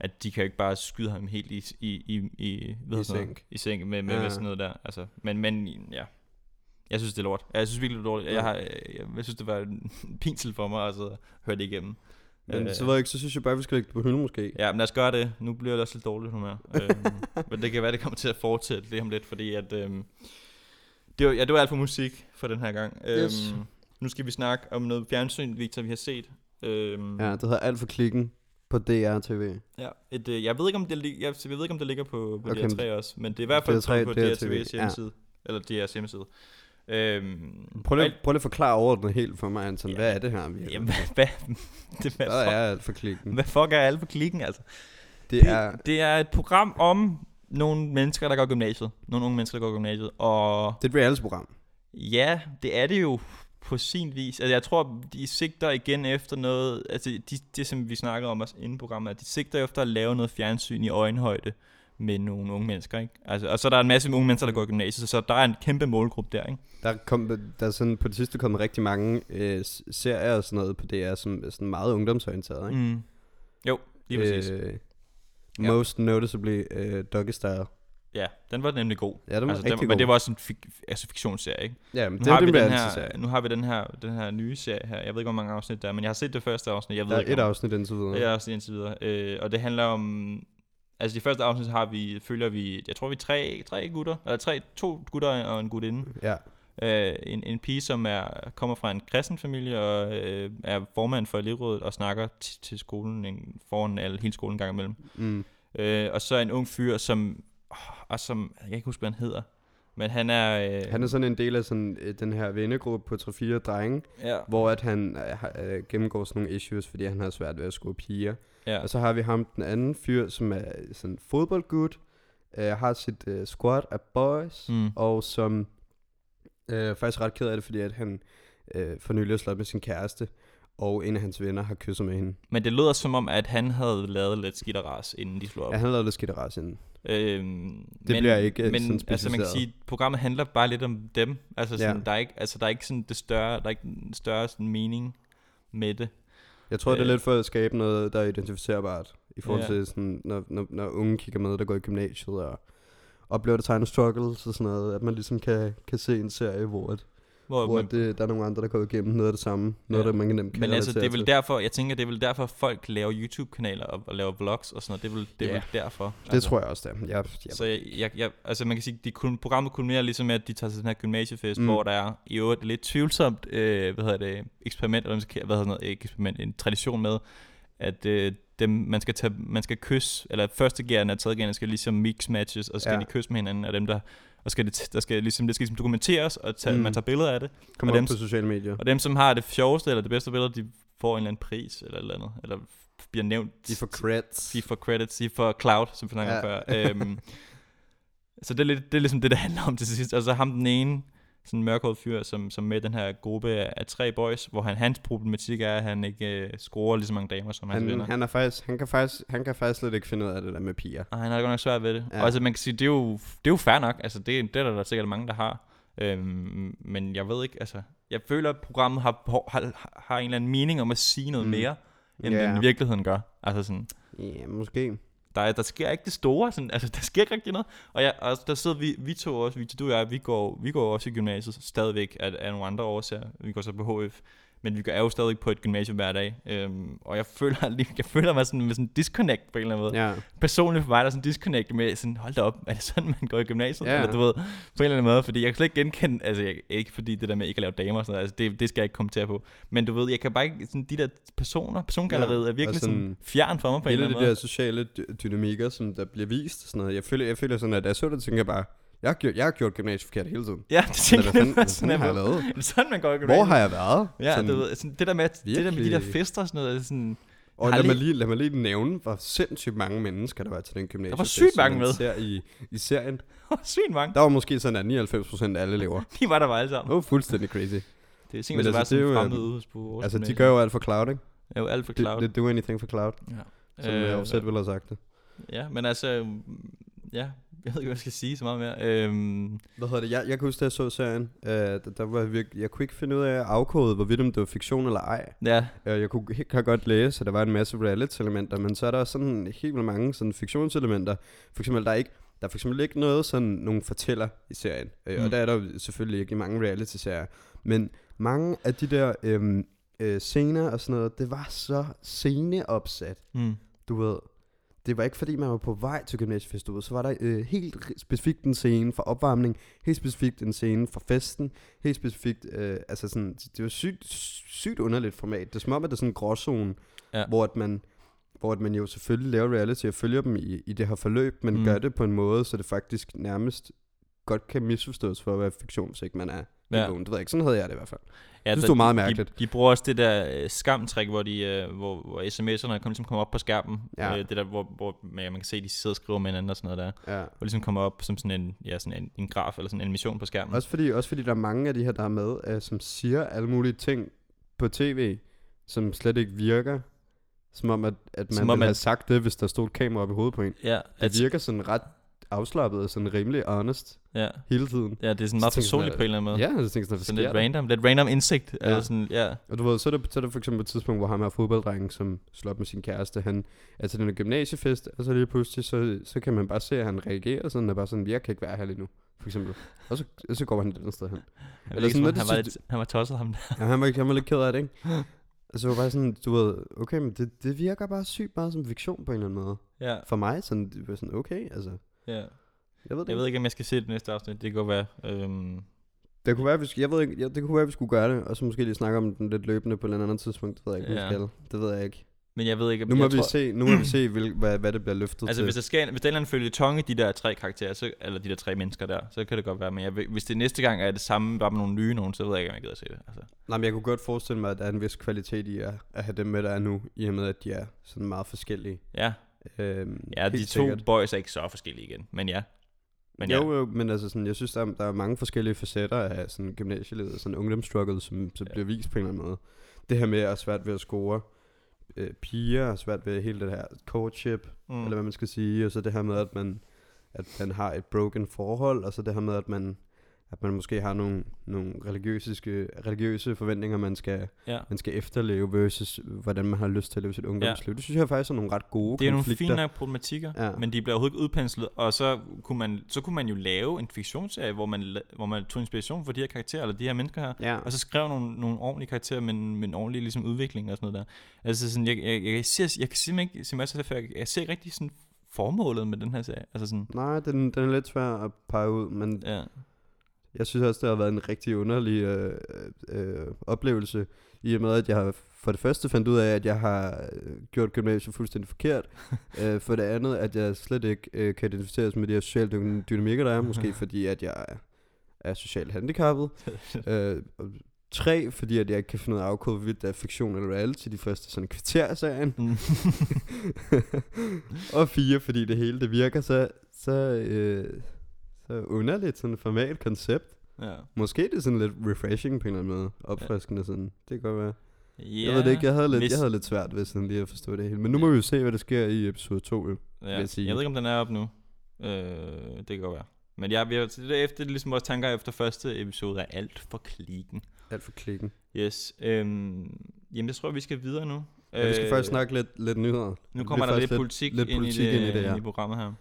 at de kan ikke bare skyde ham helt i, i, i, i, hvad I sænk. I sænk med, med, Ja. med sådan noget der. Altså, men, men ja, jeg synes, det er lort. Jeg synes virkelig, det er lort. Jeg, har, jeg, jeg synes, det var en pinsel for mig altså, at høre det igennem. Men Øh, så ved jeg ikke, så synes jeg bare, vi skal lægge det på hylden måske. Ja, men lad os gøre det. Nu bliver det også lidt dårligt humør. øhm, men det kan være, det kommer til at fortsætte det om lidt, fordi at... Øhm, det var, ja, det var alt for musik for den her gang. Øhm, Yes. Nu skal vi snakke om noget fjernsyn, Victor, vi har set. Øhm, Ja, det hedder Alt for klikken på DR-TV. ja et, øh, jeg, ved ikke, om det, jeg, jeg ved ikke, om det ligger på, på Okay, DR3 også, men det er i hvert fald DR3, på, på DRTV, DRTV's hjemmeside. Eller DR's hjemmeside. Øhm, Prøv lige, prøv lige at forklare overordnet helt for mig, Anton. Ja. Hvad er det her? vi- Jamen, hvad, hvad, det, hvad, Hvad er Alt for klikken? hvad fuck er alle på klikken, altså? Det er... det er et program om nogle mennesker, der går gymnasiet. Nogle unge mennesker, der går gymnasiet. Og Det er et reality-program. ja, det er det jo på sin vis. Altså, jeg tror, de sigter igen efter noget... Altså, de, det som vi snakkede om også inden i programmet, at de sigter efter at lave noget fjernsyn i øjenhøjde med nogle unge mennesker, ikke? Altså, og så er der en masse unge mennesker, der går i gymnasiet, så der er en kæmpe målgruppe der, ikke? Der, kom, der er sådan på det sidste kommet rigtig mange øh, serier og sådan noget på DR, som er sådan meget ungdomsorienteret, ikke? Mm. Jo, lige præcis. Øh, Ja. most noticeably øh, Doggy Style. Ja, den var nemlig god. Ja, den var altså, den, god. Men det var også en fik, altså fiktionsserie, ikke? Ja, men Nu det har, er vi det den her, serie. nu har vi den her, den her nye serie her. Jeg ved ikke, hvor mange afsnit der er, men jeg har set det første afsnit. Jeg ved Der er ikke, et om- afsnit indtil videre. Det er også indtil videre. Øh, og det handler om... Altså de første afsnit har vi, følger vi, jeg tror vi er tre, tre gutter, eller tre, to gutter og en gutinde. Ja. Øh, en, en pige, som er, kommer fra en kristen familie og øh, er formand for elevrådet og snakker til skolen en, foran alle, hele skolen en gang imellem. Mm. Øh, og så en ung fyr, som, og som, jeg kan ikke huske, hvad han hedder, men han er... Øh, Han er sådan en del af sådan, øh, den her vennegruppe på 3-4 drenge, ja, hvor at han øh, øh, gennemgår sådan nogle issues, fordi han har svært ved at score piger. ja, Og så har vi ham, den anden fyr, som er sådan fodboldgud, øh, har sit øh, squad af boys, Mm. og som øh, er faktisk ret ked af det, fordi at han øh, for nylig har slået med sin kæreste, og en af hans venner har kysset med hende. men det lyder som om, at han havde lavet lidt skidt ras, inden de slog op. Ja, han har lavet lidt skidt ras inden. Øhm, Det bliver ikke, øh, men, sådan altså man kan sige, programmet handler bare lidt om dem. Altså sådan, Ja. der er ikke, altså der er ikke sådan det større, der er ikke en større sådan mening med det. Jeg tror, det er Øh. lidt for at skabe noget, der er identificerbart, i forhold Ja. til sådan, når, når, når unge kigger med, der går i gymnasiet, og oplever det tegn struggles og sådan noget, at man ligesom kan, kan se en serie, hvor, at, Hvor, hvor man, det, der er nogle andre, der går igennem noget af det samme. Noget, Ja. der man kan nemt men altså, det er vel derfor, jeg tænker, det er vel derfor, folk laver YouTube-kanaler og, og laver vlogs og sådan noget. Det er vel, det er Ja. vel derfor. Det tror jeg også, det er. Jeg, jeg, Så jeg, jeg, jeg, altså man kan sige, de kun, programmet kulminerer ligesom med, at de tager til den her gymnasiefest, Mm. hvor der er i øvrigt lidt tvivlsomt, øh, hvad hedder det, eksperiment, eller hvad hedder det, eksperiment, en tradition med, at øh, dem, man skal tage, man skal kysse, eller første gæren og tredje gæren skal ligesom mix matches, og så skal Ja. ja. de kysse med hinanden, og dem der, og skal det, der skal ligesom, det skal ligesom dokumenteres, og tage, Mm. man tager billeder af det, kommer dem- på sociale medier. og dem, som har det sjoveste, eller det bedste billede, de får en eller anden pris, eller et eller andet, eller bliver nævnt. De får creds. De får credits, de får cloud, som vi snakker Ja. før. Øhm, så det er, lidt, det er ligesom det, det handler om til sidst. Og så ham den ene, sådan en mørkhåret fyr, som, som med den her gruppe af, af tre boys, hvor han, hans problematik er, at han ikke øh, scorer lige så mange damer som hans Han, venner. han, er faktisk, han, kan faktisk, han kan faktisk slet ikke finde ud af det der med piger. Og han har godt nok svært ved det. Ja. Og altså, man kan sige, det er jo, det er jo fair nok. Altså, det, det er der, der sikkert mange, der har. Øhm, men jeg ved ikke, altså... Jeg føler, at programmet har, har, har en eller anden mening om at sige noget Mm. mere, end yeah. den i virkeligheden gør. Altså sådan... Ja, måske der, der sker ikke det store, sådan, altså der sker ikke rigtig noget. Og, ja, og der sidder vi, vi to også, vi, du og jeg, vi går, vi går også i gymnasiet stadigvæk af, af nogle andre årsager. Vi går så på HF, men vi er jo stadig på et gymnasium hver dag. Øhm, og jeg føler, jeg føler mig sådan med sådan en disconnect på en eller anden måde. Ja. Personligt for mig, der er sådan en disconnect med sådan, hold da op, er det sådan, man går i gymnasiet? Ja. Eller du ved, på en eller anden måde, fordi jeg kan slet ikke genkende, altså jeg, ikke fordi det der med ikke at lave damer og sådan noget, altså det, det skal jeg ikke kommentere på. Men du ved, jeg kan bare ikke, sådan de der personer, persongalleriet Ja, er virkelig sådan, sådan fjern for mig på en eller Hele anden de måde. der sociale dy- dynamikker, som der bliver vist sådan noget. Jeg føler, jeg føler sådan, at da jeg så det, tænker jeg bare, jeg har gjort, jeg har gjort gymnasiet forkert hele tiden. Ja, det tænker jeg hvad sådan, har jeg lavet? Er det sådan, man går i Hvor gymnasiet? har jeg været? Ja, sådan, du ved, sådan, det der med, det der med de der virkelig- fester og sådan noget, sådan, Og lad mig, lige- lad mig lige nævne, hvor sindssygt mange mennesker, der var til den gymnasiefest. Der var sygt mange man med. Ser i, I serien. svin mange. Der var måske sådan, at 99% af alle elever. De var der bare alle sammen. Det var fuldstændig crazy. Det er simpelthen altså, bare det sådan jo, fremmed ude på vores Altså, de gymnasium. gør jo alt for cloud, ikke? Det jo alt for Det, cloud. det do anything for cloud, ja. som øh, jeg jo selv ville have sagt det. ja, men altså, øhm, ja, jeg ved ikke, hvad jeg skal sige så meget mere. Øhm, Hvad hedder det? Jeg, jeg kan huske, da jeg så serien, øh, der, der var jeg, virke, jeg kunne ikke finde ud af at afkode, hvorvidt om det var fiktion eller ej. ja, Øh, Jeg kunne helt godt læse, at der var en masse reality-elementer, men så er der sådan helt vildt mange sådan fiktionselementer. For eksempel, der er ikke der er for eksempel ikke noget sådan nogle fortæller i serien. Øh, Og Mm. der er der selvfølgelig ikke i mange reality-serier. Men mange af de der øhm, øh, scener og sådan noget, det var så sceneopsat. mm, Du ved, det var ikke fordi, man var på vej til gymnasiefest, du ved. Så var der øh, helt specifikt en scene for opvarmning, helt specifikt en scene for festen, helt specifikt, øh, altså sådan, det var sygt, sygt underligt format. Det er som om, at det er sådan en gråzone, Ja. hvor at man hvor at man jo selvfølgelig laver reality og følger dem i, i det her forløb, men. Mm. gør det på en måde, så det faktisk nærmest godt kan misforstås for at være fiktion, hvis ikke man er ja. Ja. vågen. Det ved jeg ikke. Sådan havde jeg det i hvert fald. ja, det var meget mærkeligt. De, de bruger også det der øh, skamtræk, hvor, de, øh, hvor, hvor sms'erne kom, ligesom kommer op på skærmen. Ja. Øh, det der, hvor, hvor man, man kan se, at de sidder og skriver med hinanden og sådan noget der. Ja. Hvor ligesom kommer op som sådan en, ja, sådan en, en graf eller sådan en animation på skærmen. Også fordi, også fordi der er mange af de her, der er med, øh, som siger alle mulige ting på tv, som slet ikke virker. Som om, at, at man Som som om, ville have at- sagt det, hvis der stod et kamera op i hovedet på en. ja, Det at, virker sådan ret afslappet og sådan rimelig honest ja, hele tiden. ja, det er sådan Så meget jeg personligt på en eller anden måde. Ja, jeg tænker sådan, Sådan lidt random, lidt random indsigt. Ja. Altså sådan, ja. Og du ved, så er, der, så er der for eksempel et tidspunkt, hvor ham her fodbolddrengen, som slår op med sin kæreste, han er til den her gymnasiefest, og så lige pludselig, så, så kan man bare se, at han reagerer sådan, og bare sådan, jeg kan ikke være her lige nu, for eksempel. Og så, og så går han et andet sted hen. Jeg Eller sådan noget, han, det var lidt, han var tosset ham der. Ja, han var, han var lidt ked af det, ikke? Altså, det var bare sådan, du ved, okay, men det, det virker bare sygt meget som fiktion på en eller anden måde. Ja, For mig, sådan, det var sådan, okay, altså, ja. jeg ved det Jeg ved ikke, om jeg skal se det næste afsnit. Det kan godt være. Øhm, Det kunne være, vi skulle, jeg ved ikke, ja, det kunne være, vi skulle gøre det, og så måske lige snakke om den lidt løbende på et eller andet tidspunkt. Det ved jeg ikke, ja. Skal. Det ved jeg ikke. men jeg ved ikke, om Nu må jeg vi tror, se, nu må vi se hvil, hvad, hvad det bliver løftet Altså til. hvis der, skal, hvis der er en følge tonge de der tre karakterer, så, eller de der tre mennesker der, så kan det godt være. Men jeg, hvis det næste gang er det samme, bare med nogle nye nogen, så ved jeg ikke, om jeg gider at se det. Altså. Nej, men jeg kunne godt forestille mig, at der er en vis kvalitet i at, at have dem med, der er nu, i og med, at de er sådan meget forskellige. Ja, Øhm, ja de to sikkert. boys er ikke så forskellige igen. Men ja. Men Men ja, jo, jo, men altså sådan, jeg synes, der er, der er mange forskellige facetter af sådan gymnasielivet, sådan ungdomsstruggle, som, som Ja. bliver vist på en eller anden måde. Det her med at svært ved at score øh, piger, er svært ved hele det her courtship, mm. eller hvad man skal sige, og så det her med, at man, at man har et broken forhold, og så det her med, at man at man måske har nogle, nogle religiøse, religiøse forventninger, man skal, Ja. man skal efterleve, versus hvordan man har lyst til at leve sit ungdomsliv. Det synes jeg faktisk er nogle ret gode Det er nogle konflikter. fine nok problematikker, Ja. ja. men de bliver overhovedet ikke udpenslet, og så kunne, man, så kunne man jo lave en fiktionsserie, hvor man, hvor man tog inspiration fra de her karakterer, eller de her mennesker her, Ja, og så skrev nogle, nogle ordentlige karakterer med en, med en ordentlig ligesom, udvikling og sådan noget der. Altså sådan, jeg, jeg, jeg, jeg, ser, jeg kan simpelthen ikke, som jeg jeg, jeg ser ikke rigtig sådan formålet med den her serie. Altså sådan, nej, den, den er lidt svær at pege ud, men ja. Jeg synes også, det har været en rigtig underlig øh, øh, oplevelse, i og med, at jeg har for det første fandt ud af, at jeg har øh, gjort gymnasiet fuldstændig forkert. øh, for det andet, at jeg slet ikke øh, kan identificeres med de her sociale dy- dynamikker, der er. Måske fordi, at jeg er, socialt handicappet. øh, tre, fordi at jeg ikke kan finde ud af at afkode, hvorvidt det er fiktion eller reality de første sådan kvarter af serien. Mm. og fire, fordi det hele det virker så, så, øh, så underligt, sådan et formalt koncept. ja. Måske det er sådan lidt refreshing på en eller anden måde. Opfriskende sådan. Det kan godt være. Ja, Jeg ved det ikke, jeg havde lidt, hvis- jeg havde lidt svært ved sådan lige at forstå det hele. Men nu må vi jo se, hvad der sker i episode 2. Jo. Ja, jeg sige. jeg ved ikke, om den er op nu. Øh, det kan godt være. Men jeg, det er efter, ligesom vores tanker efter første episode er alt for klikken. Alt for klikken. Yes. Øhm, jamen, jeg tror, vi skal videre nu. Ja, vi skal faktisk snakke lidt, lidt nyheder. Øh, Nu kommer der lidt, politik, lidt ind, politik i det, ind i det, ja. ind i programmet her.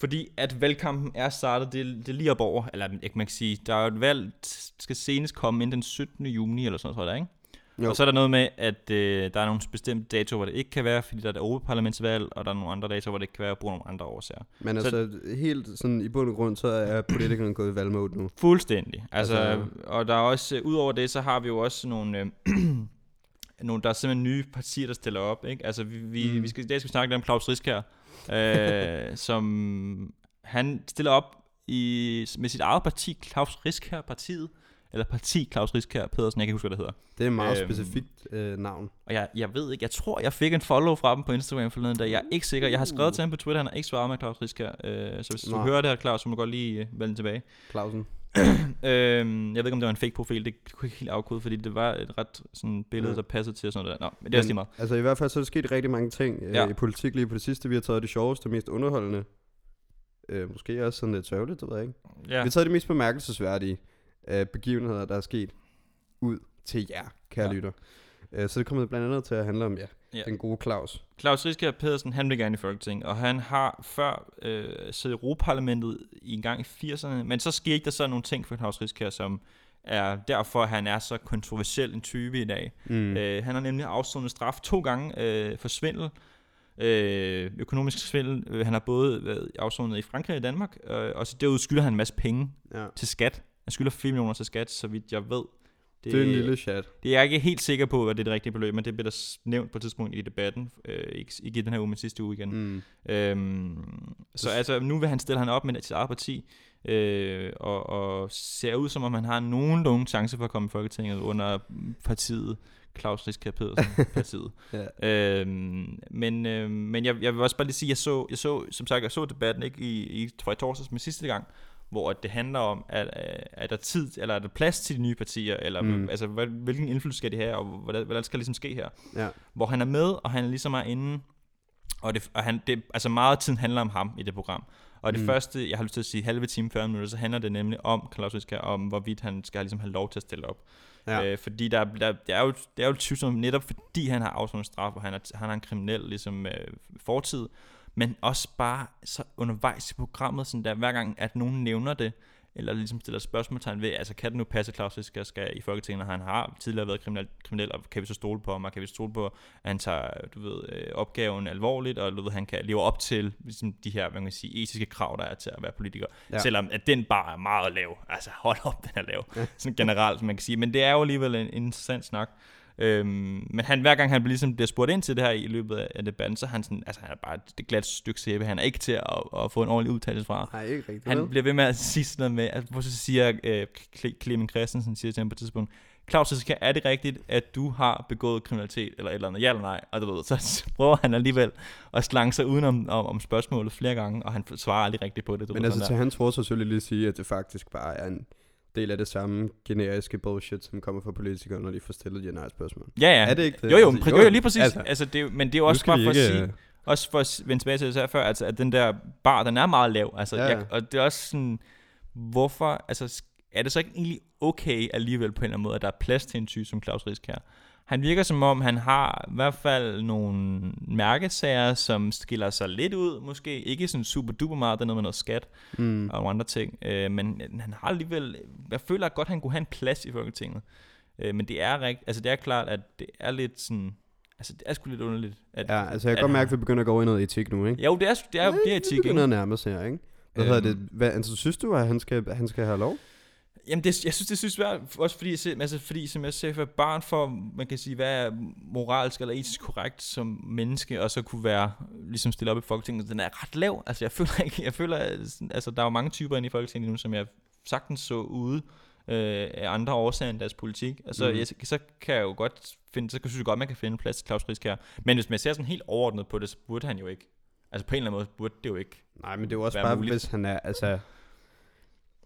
Fordi at valgkampen er startet, det, det er lige op over, eller ikke man kan sige, der er jo et valg, skal senest komme ind den 17. juni, eller sådan noget, tror jeg, det ikke? Jo. Og så er der noget med, at øh, der er nogle bestemte datoer, hvor det ikke kan være, fordi der er et Europaparlamentsvalg, og der er nogle andre datoer, hvor det ikke kan være, på nogle andre årsager. Men Så- altså, helt sådan i bund og grund, så er politikerne gået i valgmode nu. Fuldstændig. Altså, Altså- og der er også, øh, udover det, så har vi jo også nogle, øh, nogle der er simpelthen nye partier, der stiller op, ikke? Altså, vi, vi, mm. vi skal, i dag skal vi snakke lidt om Claus Riskær, øh, som han stiller op i, med sit eget parti, Claus Riskær partiet, eller parti Claus Riskær Pedersen, jeg kan ikke huske, hvad det hedder. Det er et meget Øhm. specifikt øh, navn. Og jeg, jeg ved ikke, jeg tror, jeg fik en follow fra dem på Instagram forleden dag. Jeg er ikke sikker. Jeg har skrevet til ham på Twitter, han har ikke svaret mig, Claus Riskær. Øh, så hvis du Nej. hører det her, Claus, så må du godt lige øh, vende tilbage. Clausen. øhm, jeg ved ikke, om det var en fake profil, det kunne jeg ikke helt afkode, fordi det var et ret sådan billede, Ja. der passede til og sådan noget der. Nå, men det er også lige meget. Altså i hvert fald så er der sket rigtig mange ting øh, Ja. i politik lige på det sidste. Vi har taget det sjoveste og mest underholdende. Øh, måske også sådan lidt sørgeligt, det ved jeg ikke. Ja. Vi har taget de mest bemærkelsesværdige øh, begivenheder, der er sket ud til jer, kære. Ja. lytter. Øh, så det kommer blandt andet til at handle om ja, Ja. den gode Claus. Claus Riskær Pedersen, han vil gerne i Folketinget, og han har før øh, siddet i Europaparlamentet i en gang i 80'erne, men så skete der så nogle ting for Claus Riskær, som er derfor, at han er så kontroversiel en type i dag. Mm. Øh, han har nemlig afsonet straf to gange øh, for svindel, øh, økonomisk svindel. Øh, han har både været afsonet i Frankrig og i Danmark, øh, og så derudover skylder han en masse penge ja. til skat. Han skylder 4 millioner til skat, så vidt jeg ved. Det, det er en lille chat. det er jeg ikke helt sikker på, at det er det rigtige beløb, men det bliver der nævnt på et tidspunkt i debatten. Øh, ikke, ikke i den her uge, men sidste uge igen. Mm. Øhm, så altså, nu vil han stille han op med sit eget parti, øh, og, og ser ud som om han har nogenlunde chance for at komme i Folketinget under partiet Claus Riskær Pedersen partiet. Ja. Øhm, men øh, men jeg, jeg vil også bare lige sige, jeg så, jeg så som sagt, jeg så debatten ikke i, i, tror jeg, torsdags med sidste gang, hvor det handler om, at, øh, er der tid, eller er der plads til de nye partier, eller Mm. altså, hvad, hvilken indflydelse skal de have, og hvordan, hvordan skal det ligesom ske her? Ja. hvor han er med, og han ligesom er inde, og, det, og han, det, altså meget af tiden handler om ham i det program. Og det Mm. første, jeg har lyst til at sige halve time, 40 minutter, så handler det nemlig om Claus Riskær, om hvorvidt han skal ligesom have lov til at stille op. Ja. Øh, fordi der, der, det er jo, det er jo tvivlsomt, netop fordi han har afsonet straf, og han, er, han har en kriminel ligesom, øh, fortid, men også bare så undervejs i programmet, sådan der, hver gang, at nogen nævner det, eller ligesom stiller spørgsmålstegn ved, altså kan det nu passe, at Claus Riskær skal i Folketinget, når han har tidligere været kriminel, kriminel, og kan vi så stole på ham, og kan vi stole på, at han tager du ved, øh, opgaven alvorligt, og du ved, han kan leve op til ligesom, de her, hvad man kan sige, etiske krav, der er til at være politiker. Ja. Selvom at den bare er meget lav. Altså hold op, den er lav. Sådan generelt, som man kan sige. Men det er jo alligevel en, en interessant snak. Øhm, men han, hver gang han ligesom bliver spurgt ind til det her i løbet af, debatten, så er han sådan, altså han er bare et glat stykke sæbe. Han er ikke til at, at få en ordentlig udtalelse fra. Nej, ikke rigtigt. Han bliver ved med at sige sådan noget med, at hvor så siger øh, Cle- Clemen Christensen siger til ham på et tidspunkt, Claus, er det rigtigt, at du har begået kriminalitet, eller et eller andet, ja eller nej? Og du ved, så prøver han alligevel at slange sig udenom om, om spørgsmålet flere gange, og han svarer aldrig rigtigt på det. Du Men ved, altså til hans forsvar selvfølgelig lige sige, at det faktisk bare er en del af det samme generiske bullshit, som kommer fra politikere, når de får stillet de her nej spørgsmål. Ja, ja. Er det ikke det? Jo, jo, Altså, jo, jo, lige præcis. altså, Altså, det, men det er jo også bare for at ikke, sige, øh, også for at vende tilbage til det, sagde før, altså, at den der bar, den er meget lav. Altså, Ja. Jeg, og det er også sådan, hvorfor, altså er det så ikke egentlig okay alligevel på en eller anden måde, at der er plads til en type som Claus Riskær? Han virker som om, han har i hvert fald nogle mærkesager, som skiller sig lidt ud, måske. Ikke sådan super duper meget, der er noget med noget skat Mm. og nogle andre ting. Øh, men han har alligevel, jeg føler godt, han kunne have en plads i Folketinget. Øh, men det er rigt, altså det er klart, at det er lidt sådan, altså det er sgu lidt underligt. At, Ja, altså jeg kan godt mærke, at vi begynder at gå over i noget etik nu, ikke? Jo, det er, det er, det er etik, ikke? begynder at nærme os her, ikke? Hvad Øhm. hedder det? Hvad, altså, synes du, at han skal, han skal have lov? Jamen, det, jeg synes, det synes svært, også fordi, altså, fordi som jeg ser for barn for, man kan sige, hvad er moralsk eller etisk korrekt som menneske, og så kunne være, ligesom stille op i Folketinget, den er ret lav. Altså, jeg føler ikke, jeg føler, altså, der er jo mange typer inde i Folketinget nu, som jeg sagtens så ude øh, af andre årsager end deres politik. Altså, mm. jeg, så kan jeg jo godt finde, så synes jeg godt, man kan finde plads til Claus Riskær. Men hvis man ser sådan helt overordnet på det, så burde han jo ikke. Altså, på en eller anden måde burde det jo ikke. Nej, men det er jo også bare, muligt. hvis han er, altså...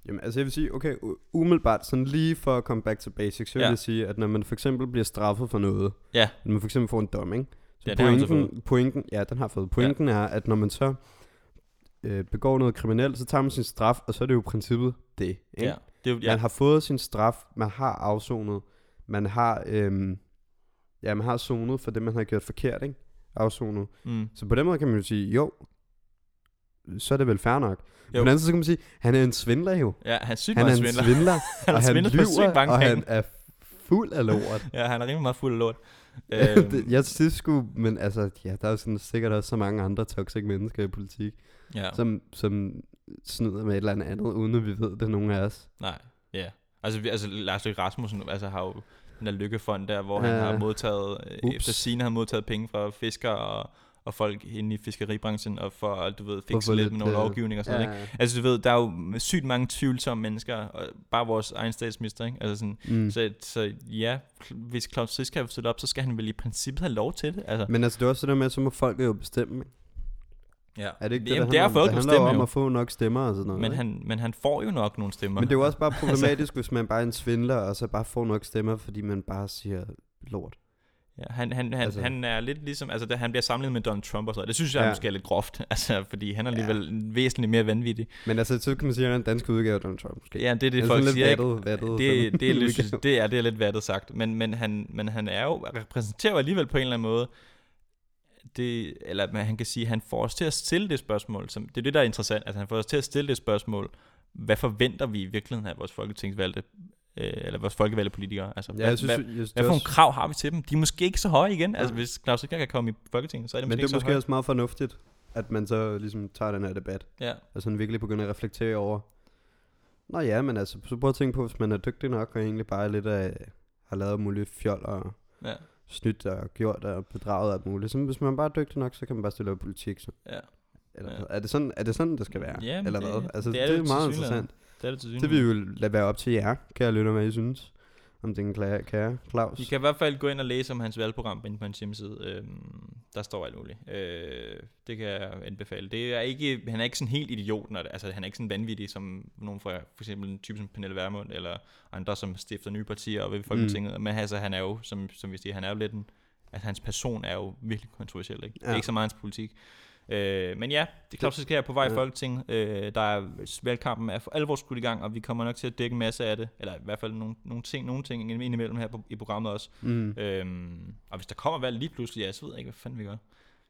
Jamen, altså jeg vil sige, okay, umiddelbart, sådan lige for at komme back to basics, så vil Ja. jeg sige, at når man for eksempel bliver straffet for noget, Ja, når man for eksempel får en dom, ikke? Så Ja, pointen, pointen, ja, den har fået. Pointen ja. er, at når man så øh, begår noget kriminelt, så tager man sin straf, og så er det jo i princippet det, ikke? ja. Det er, Ja. Man har fået sin straf, man har afsonet, man har, øhm, ja, man har zonet for det, man har gjort forkert, ikke? Afsonet. mm. Så på den måde kan man jo sige, jo, så er det vel fair nok. Jo. Anden side så kan man sige, han er en svindler jo. Ja, han er sygt Han er en svindler. svindler, han og han lyver, og han er fuld af lort. Ja, han er rimelig meget fuld af lort. Øhm. Øhm, jeg synes sgu, men altså, ja, der er jo sådan, sikkert også så mange andre toxic mennesker i politik, ja. som, som snyder med et eller andet andet, uden at vi ved det, er nogen af os. Nej, ja. Altså, vi, altså Lars Løkke Rasmussen altså, har jo den der lykkefond der, hvor han Ja. har modtaget, øh, Ups. efter sine har modtaget penge fra fiskere og, og folk inde i fiskeribranchen, og for at, du ved, fikse lidt lidt, med nogle øh, lovgivning og sådan noget, ikke? Altså, du ved, der er jo sygt mange tvivlsomme mennesker, og bare vores egen statsminister, ikke? Altså sådan, Mm. så, så ja, hvis Claus Frisk har stille op, så skal han vel i princippet have lov til det. Altså, Men altså, det er også det der med, at så må folk jo bestemme. ikke? ja. Er det ikke det, Jamen, det, det er handler folk det handler om jo. at få nok stemmer og sådan noget. Men han, men han får jo nok nogle stemmer. Men det er jo også bare problematisk, hvis man bare er en svindler, og så bare får nok stemmer, fordi man bare siger lort. Ja, han, han, han, Altså- han er lidt ligesom, altså han bliver sammenlignet med Donald Trump og sådan noget. Det synes jeg Ja. måske er lidt groft, altså fordi han er alligevel ja. væsentligt mere vanvittig. Men altså, så kan man sige, at han er en dansk udgave af Donald Trump, måske. Ja, det er det, er folk siger, vattet, vattet, Det, sådan det, er lidt, det, er, det er lidt vattet sagt, men, men, han, men han er jo, repræsenterer jo alligevel på en eller anden måde, det, eller man, han kan sige, han får os til at stille det spørgsmål, som, det er det, der er interessant, altså han får os til at stille det spørgsmål, hvad forventer vi i virkeligheden af vores folketingsvalgte, øh, eller vores folkevalgte politikere? Altså, Ja, hvad, jeg synes, hvad, jeg, synes, hvad for nogle krav har vi til dem? De er måske ikke så høje igen. Altså, hvis Claus Rikker kan komme i Folketinget, så er det Men måske det er måske også meget fornuftigt, at man så ligesom tager den her debat, Ja, og sådan virkelig begynder at reflektere over, Nå ja, men altså, så prøv at tænke på, hvis man er dygtig nok, og egentlig bare lidt af, har lavet muligt fjol og ja, snydt og gjort og bedraget og alt muligt. Så hvis man bare er dygtig nok, så kan man bare stille op politik. Så. ja. Eller, Ja. er, det sådan, er det sådan, det skal være? Ja, Eller det- hvad? Altså, det det er det det er meget interessant. Det er det til Det vil vi jo lade være op til jer, kære lytter, hvad I synes om den kære, kære Claus. I kan i hvert fald gå ind og læse om hans valgprogram inde på hans hjemmeside. Øhm, der står alt muligt. Øh, det kan jeg anbefale. Det er ikke, han er ikke sådan helt idiot, når det, altså han er ikke sådan vanvittig som nogen fra for eksempel en type som Pernille Vermund, eller andre, som stifter nye partier og ved Folketinget. Mm. Men altså, han er jo, som, som vi siger, han er jo lidt en, altså hans person er jo virkelig kontroversiel, ikke? Det er Ja. ikke så meget hans politik. Øh, men ja, det er klart, så skal jeg på vej i Ja. Folketinget. Øh, der er valgkampen er for alvor skudt i gang, og vi kommer nok til at dække en masse af det, eller i hvert fald nogle, nogle ting, nogle ting indimellem her på, i programmet også. Mm. Øhm, og hvis der kommer valg lige pludselig, ja, så ved jeg ikke, hvad fanden vi gør.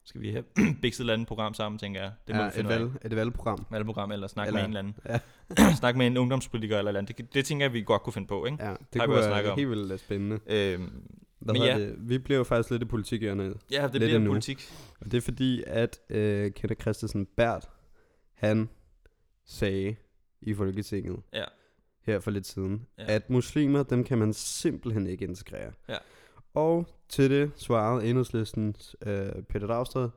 Skal vi have bikset et eller andet program sammen, tænker jeg. Det må ja, vi finde et, valg, et valgprogram. Valgprogram, eller snakke Eller- med en eller Ja. anden. snakke med en ungdomspolitiker eller eller andet. Det, det tænker jeg, vi godt kunne finde på, ikke? Ja, det Har kunne være helt vildt spændende. Øhm, Hvad Men ja. det? Vi bliver jo faktisk lidt i politik, Jørgen. ja, det Lidt bliver endnu. politik. Og det er fordi, at øh, Kenneth Christensen Bært, han sagde i Folketinget Ja. her for lidt siden, Ja. at muslimer, dem kan man simpelthen ikke integrere. Ja. Og til det svarede enhedslistens øh, Peter Dragsted,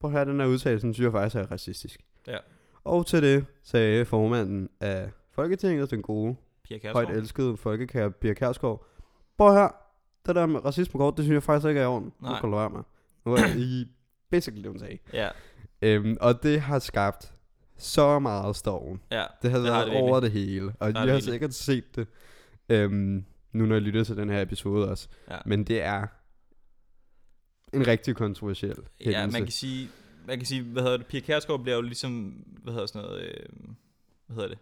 prøv at høre, den her udtalelse, synes jeg faktisk er racistisk. Ja. Og til det sagde formanden af Folketinget, den gode, højt elskede folkekære Pia Kærsgaard, prøv her, det der med racismekort, det synes jeg faktisk ikke er i orden. Nu Nej. kan du være med. Nu er I basically det, hun sagde. Ja, Øhm, og det har skabt så meget storm. ja. Det har Det har været det virkelig. over det hele. Og har det har virkelig. sikkert set det, øhm, nu når jeg lytter til den her episode også. Ja. Men det er en rigtig kontroversiel Ja, hændelse. man kan sige, man kan sige, hvad hedder det, Pia Kjærsgaard bliver jo ligesom, hvad hedder sådan noget, øh, hvad hedder det,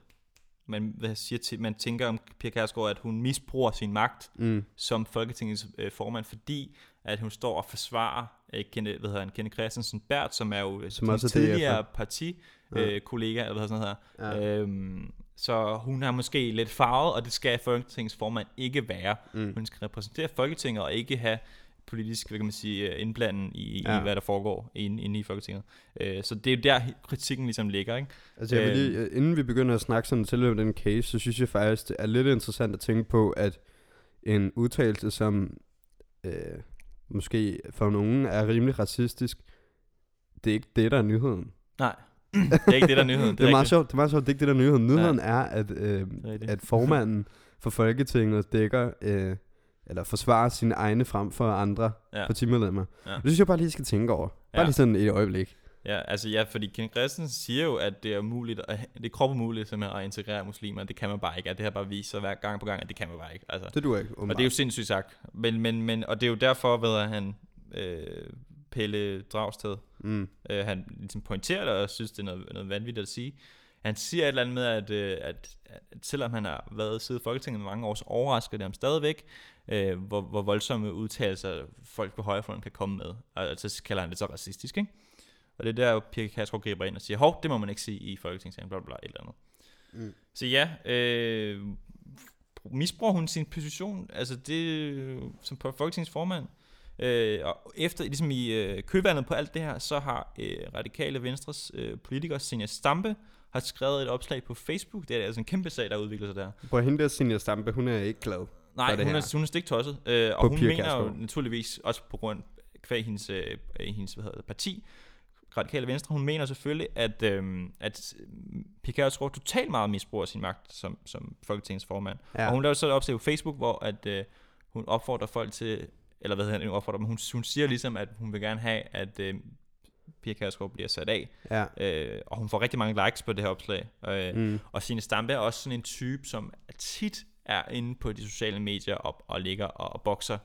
man, hvad siger til, man tænker om Pia Kærsgaard, at hun misbruger sin magt Mm. som Folketingets øh, formand, fordi at hun står og forsvarer øh, Kenne, hvad hedder han, Kenneth Christensen Bært, som er jo øh, Som også er tidligere DF'er. parti Ja. øh, kollega, eller hvad sådan noget Ja. her. Øhm, så hun er måske lidt farvet, og det skal Folketingets formand ikke være. Mm. Hun skal repræsentere Folketinget og ikke have politisk, hvad kan man sige, øh, indblanden i, ja. Ja. i hvad der foregår inde, inde i Folketinget. Øh, så det er jo der kritikken ligesom ligger, ikke? Altså jeg vil Øhm. lige, øh, inden vi begynder at snakke sådan til den case, så synes jeg faktisk, det er lidt interessant at tænke på, at en udtalelse, som øh, måske for nogen er rimelig racistisk, det er ikke det, der er nyheden. Nej, det er ikke det, der er nyheden. Det, det er meget sjovt, det er meget sjovt, det er ikke det, der er nyheden. Nyheden er, at, øh, Det er at formanden for Folketinget dækker, øh, eller forsvarer sine egne frem for andre Ja. partimedlemmer. Ja. Det synes jeg bare lige skal tænke over. Bare Ja. lige sådan et øjeblik. Ja, altså ja, fordi Ken Christensen siger jo, at det er muligt, at, det er krop umuligt simpelthen at integrere muslimer. Det kan man bare ikke, og det har bare sig hver gang på gang, at det kan man bare ikke. Altså. Det duer ikke, Og det er jo sindssygt sagt. Men, men, men, og det er jo derfor, ved han, øh, Pelle Dragsted, Mm. øh, han ligesom pointerer det, og synes, det er noget, noget vanvittigt at sige. Han siger et eller andet med, at, øh, at, at selvom han har været siddet i Folketinget i mange år, så overrasker det ham stadigvæk, øh, hvor, hvor voldsomme udtalelser folk på højrefløjen kan komme med. Og så kalder han det så racistisk, ikke? Og det er der, Pia Kærsgaard griber ind og siger, hov, det må man ikke sige i Folketingssalen, bla bla bla, et eller andet. Mm. Så ja, øh, misbruger hun sin position, altså det, som folketingsformand, øh, og efter, ligesom i øh, kølvandet på alt det her, så har øh, Radikale Venstres øh, politiker, Senja Stampe, har skrevet et opslag på Facebook, det er altså en kæmpe sag, der udvikler sig der. Prøv hende der Senior Stampe, hun er ikke glad. Nej, hun her. er, hun er stiktosset, øh, og På hun mener jo Kjærsgaard. naturligvis, også på grund af hendes, øh, hendes hvad hedder det, parti, Radikale Venstre, hun mener selvfølgelig, at, øh, at Pia Kjærsgaard totalt meget misbruger sin magt som, som Folketingets formand. Ja. Og hun lavede så et opslag på Facebook, hvor at, øh, hun opfordrer folk til, eller hvad hedder det, hun opfordrer, men hun, hun siger ligesom, at hun vil gerne have, at øh, Pia Kjærsgaard bliver sat af. Ja. Øh, og hun får rigtig mange likes på det her opslag. Øh, Mm. og Signe Stampe er også sådan en type, som tit er inde på de sociale medier og, og ligger og, og bokser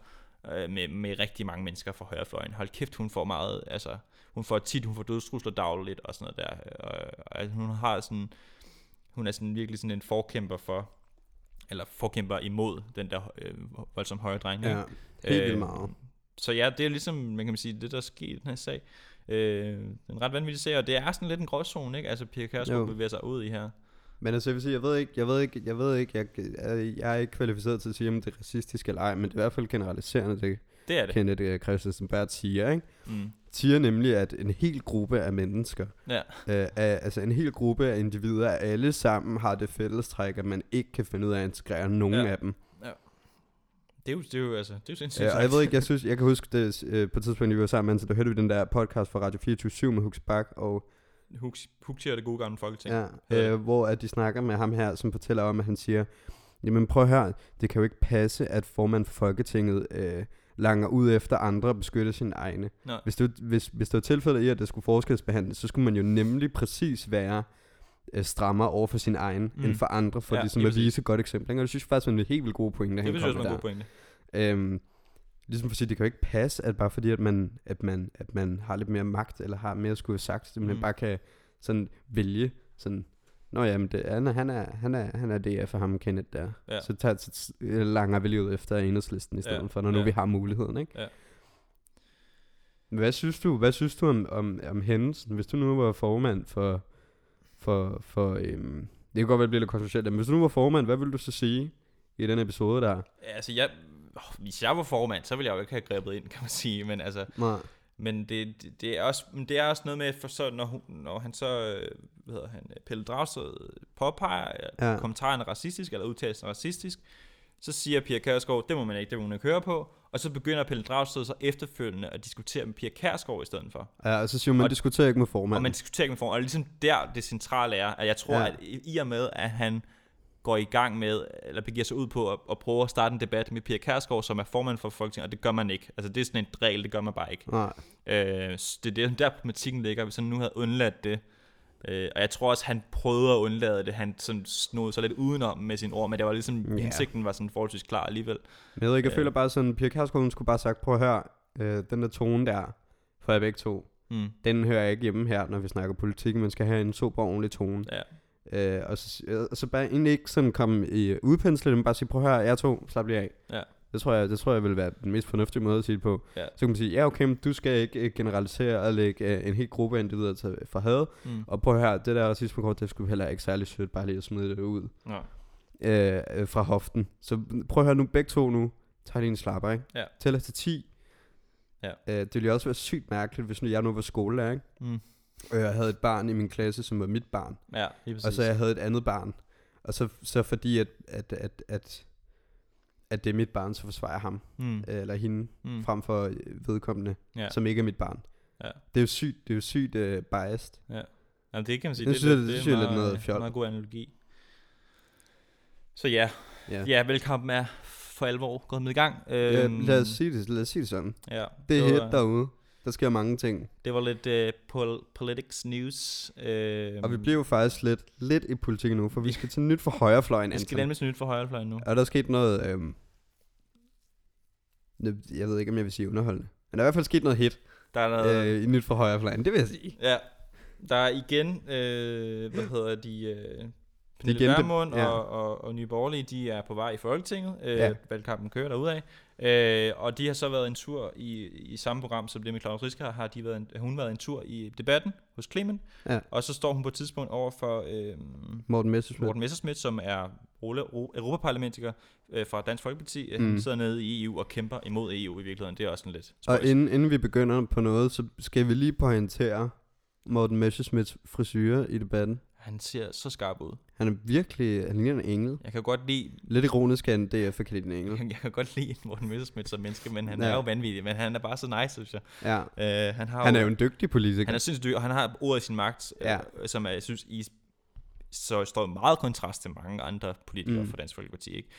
øh, med, med rigtig mange mennesker fra højrefløjen. Hold kæft, hun får meget, altså, hun får tit, hun får dødstrusler dagligt og sådan noget der. Og, og altså, hun har sådan, hun er sådan virkelig sådan en forkæmper for, eller forkæmper imod den der øh, voldsomme højre dreng. Ja. Helt Øh, meget. Så ja, det er ligesom, man kan sige, det der er sket i den her sag. Øh, en ret vanvittig sag, og det er sådan lidt en gråzone, ikke? Altså Pia Kjærsgaard Jo. bevæger sig ud i her. Men altså, jeg vil sige, jeg ved ikke, jeg ved ikke, jeg ved ikke, jeg, jeg, jeg er ikke kvalificeret til at sige, om det er racistisk eller ej, men det er i hvert fald generaliserende, det Det er det. Kenneth øh, Christensen Bært siger, ikke? Mm. Siger nemlig, at en hel gruppe af mennesker, Ja. øh, er, altså en hel gruppe af individer, alle sammen har det fællestræk, at man ikke kan finde ud af at integrere nogen Ja. af dem. Det er jo, det er jo, altså, det er jo sindssygt. Ja, og jeg ved ikke, jeg synes, jeg kan huske det øh, på et tidspunkt, vi var sammen, så der hørte vi den der podcast fra Radio 24 med Hux Bak, og Hux, Hux er det gode gamle folketing. Ja, Ja. øh, hvor at de snakker med ham her, som fortæller om, at han siger, jamen prøv her, det kan jo ikke passe, at formand for Folketinget øh, langer ud efter andre og beskytter sine egne. Nej. Hvis det, hvis, hvis det var tilfældet i, at det skulle forskelsbehandles, så skulle man jo nemlig præcis være øh, strammer over for sin egen, Mm. end for andre, for Ja, ligesom lige at vise et godt eksempel. ikke? Og det synes jeg faktisk er en helt vildt god pointe, det han vil jeg kom også med være en der. god pointe. Øhm, ligesom for at sige, det kan jo ikke passe, at bare fordi, at man, at man, at man har lidt mere magt, eller har mere at skulle have sagt, så man Mm. bare kan sådan vælge, sådan, Nå ja, men det, han, er, han, er, han, er, han er det for ham, Kenneth der. Ja. Så tager, så langer vi lige ud efter enhedslisten i stedet Ja, for, når nu ja. vi har muligheden, ikke? Ja. Hvad synes du, hvad synes du om, om, om hændelsen, hvis du nu var formand for, for, for øhm, det kan godt være, det bliver lidt kontroversielt, men hvis du nu var formand, hvad ville du så sige i den episode der? Ja, Altså, jeg, hvis jeg var formand, så ville jeg jo ikke have grebet ind, kan man sige. Men altså, Nej. Men det, det, det, er også, men det er også noget med, for så, når, hun, når han så, øh, hvad hedder han, Pelle Dragsted påpeger, at. Ja. kommentaren er racistisk, eller udtalelsen er racistisk, så siger Pia Kærsgaard, det må man ikke, det må man ikke høre på, og så begynder Pelle Dragsted så efterfølgende at diskutere med Pia Kærsgaard i stedet for. Ja, og så siger man, Og- man diskuterer ikke med formanden. Og man diskuterer ikke med forhold, og ligesom der det centrale er, at jeg tror, ja. At i og med, at han går i gang med, eller begiver sig ud på at, at prøve at starte en debat med Pia Kærsgaard, som er formand for Folketinget, og det gør man ikke. Altså det er sådan en regel, det gør man bare ikke. Nej. Øh, det er der, der problematikken ligger, hvis han nu havde undladt det. Øh, og jeg tror også, han prøvede at undlade det. Han sådan snod sig lidt udenom med sine ord, men det var ligesom, yeah. indsigten var sådan forholdsvis klar alligevel. Men jeg ved ikke, jeg Øh. føler bare sådan, Pia Kærsgaard, hun skulle bare sagt, prøv at høre, øh, den der tone der, for jer begge to, Mm. den hører jeg ikke hjemme her, når vi snakker politik, man skal have en super ordentlig tone. Ja. Øh, og, så, og så bare egentlig ikke sådan komme i udpenslet, men bare sige, prøv at høre, jeg to, slap lige af. Ja. Det tror jeg, det tror jeg vil være den mest fornuftige måde at sige det på. Ja. Så kan man sige, ja okay, men du skal ikke øh, generalisere og lægge øh, en hel gruppe af individer til for had. Mm. Og prøv høre, det der racismekort, det skulle heller ikke særlig sødt, bare lige at smide det ud Ja. øh, øh, fra hoften. Så prøv at høre nu, begge to nu, tager lige en slapper, ikke? Ja. Tæller til 10. Ja. Øh, det ville jo også være sygt mærkeligt, hvis nu jeg nu var skolelærer, ikke? Mm. Og jeg havde et barn i min klasse, som var mit barn. Ja, lige præcis. Og så jeg havde et andet barn. Og så, så fordi, at, at, at, at, at det er mit barn, så forsvarer jeg ham. mm. Øh, eller hende, Mm. frem for øh, vedkommende, Ja. som ikke er mit barn. Ja. Det er jo sygt, det er jo sygt uh, biased. Jamen, det kan man sige. Det det, synes jeg- det, det er synes jeg er lidt noget fjol. meget god analogi. Så ja, Ja. ja, velkommen er for alvor gået med i gang. Ja, Øhm, lad os sige det, lad os sige det sådan. ja, Det er var- hit derude. Der sker mange ting. Det var lidt uh, pol- politics news. Uh, Og vi bliver jo faktisk lidt, lidt i politik nu, for vi skal til nyt for højrefløjen. Vi skal nemlig til nyt for højrefløjen nu. Og der er sket noget, øhm, det- jeg ved ikke, om jeg vil sige underholdende. Men der er i hvert fald sket noget hit Der er noget, øh, i nyt for højrefløjen, det vil jeg sige. Ja, der er igen, øh, hvad hedder de, øh, Pernille Vermund ja. og, og, og Nye Borgerlige, de er på vej i Folketinget. Øh, ja. Valgkampen kører derudad. Øh, og de har så været en tur i, i samme program, som det med Claus Riske har de været en, hun været en tur i debatten hos Clement. Ja. Og så står hun på et tidspunkt over for øh, Morten Messerschmidt. Morten Messerschmidt, som er europaparlamentiker øh, fra Dansk Folkeparti. Mm. Mm. Han sidder nede i EU og kæmper imod EU i virkeligheden. Det er også sådan lidt Og spøjs. inden, inden vi begynder på noget, så skal vi lige pointere Morten Messerschmidts frisyre i debatten. Han ser så skarp ud. Han er virkelig, han ligner en engel. Jeg kan godt lide Lidt ironisk, at DF er kaldt en engel. Jeg, kan godt lide Morten Messerschmidt som menneske, men han Ja. er jo vanvittig. Men han er bare så nice, synes jeg. Ja. Uh, han, har Han er jo en dygtig politiker. han er sindssygt og han har ordet i sin magt, Ja. øh, som jeg synes, i, så står meget kontrast til mange andre politikere Mm. fra Dansk Folkeparti. Ikke?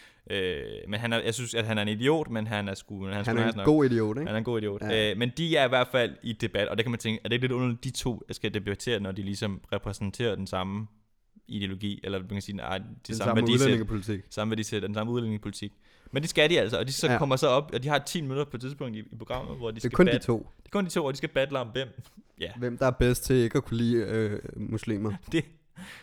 Uh, men han er, jeg synes, at han er en idiot, men han er sgu, han er, han er en nok. god idiot, ikke? Han er en god idiot. Ja. Uh, men de er i hvert fald i debat, og det kan man tænke, er det ikke lidt underligt, de to skal debattere, når de ligesom repræsenterer den samme ideologi, eller man kan sige, nej, de Den samme, samme udlændingepolitik. samme værdisæt, den samme udlændingepolitik. Men det skal de altså, og de så Ja. kommer så op, og de har 10 minutter på et tidspunkt i, i programmet, hvor de Det skal er kun bat- de to. Det er kun de to, og de skal battle om hvem. Ja, Hvem der er bedst til ikke at kunne lide øh, muslimer. det,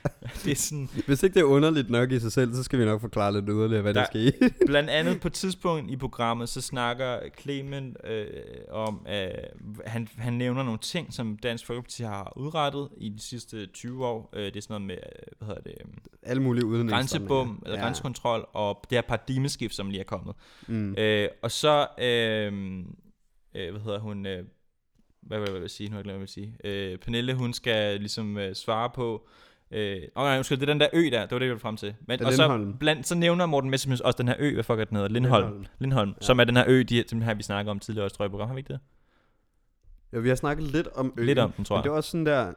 det er sådan, Hvis ikke det er underligt nok i sig selv, så skal vi nok forklare lidt yderligere, hvad der, Der- sker. blandt andet på et tidspunkt i programmet, så snakker Clement øh, om, at han, han nævner nogle ting, som Dansk Folkeparti har udrettet i de sidste 20 år. Øh, det er sådan noget med, øh, hvad hedder det, øh, Alle mulige grænsebom, eller ja. grænsekontrol, og det her paradigmeskift, som lige er kommet. Mm. Øh, og så, øh, øh, hvad hedder hun, øh, hvad vil jeg sige, nu har jeg glemt, hvad jeg vil sige. Øh, Pernille, hun skal ligesom øh, svare på, øh, nej, undskyld, det er den der ø der, det var det, jeg ville frem til. Men, Ja, og så, blandt, så nævner Morten Messerschmidt også den her ø, hvad fuck er den hedder, Lindholm, Lindholm, Lindholm. Ja. ja. som er den her ø, de, den her, vi snakker om tidligere også, tror jeg, i programmet, har vi ikke det? Jo, vi har snakket lidt om øen. Lidt om den, tror Men jeg. det var også sådan der...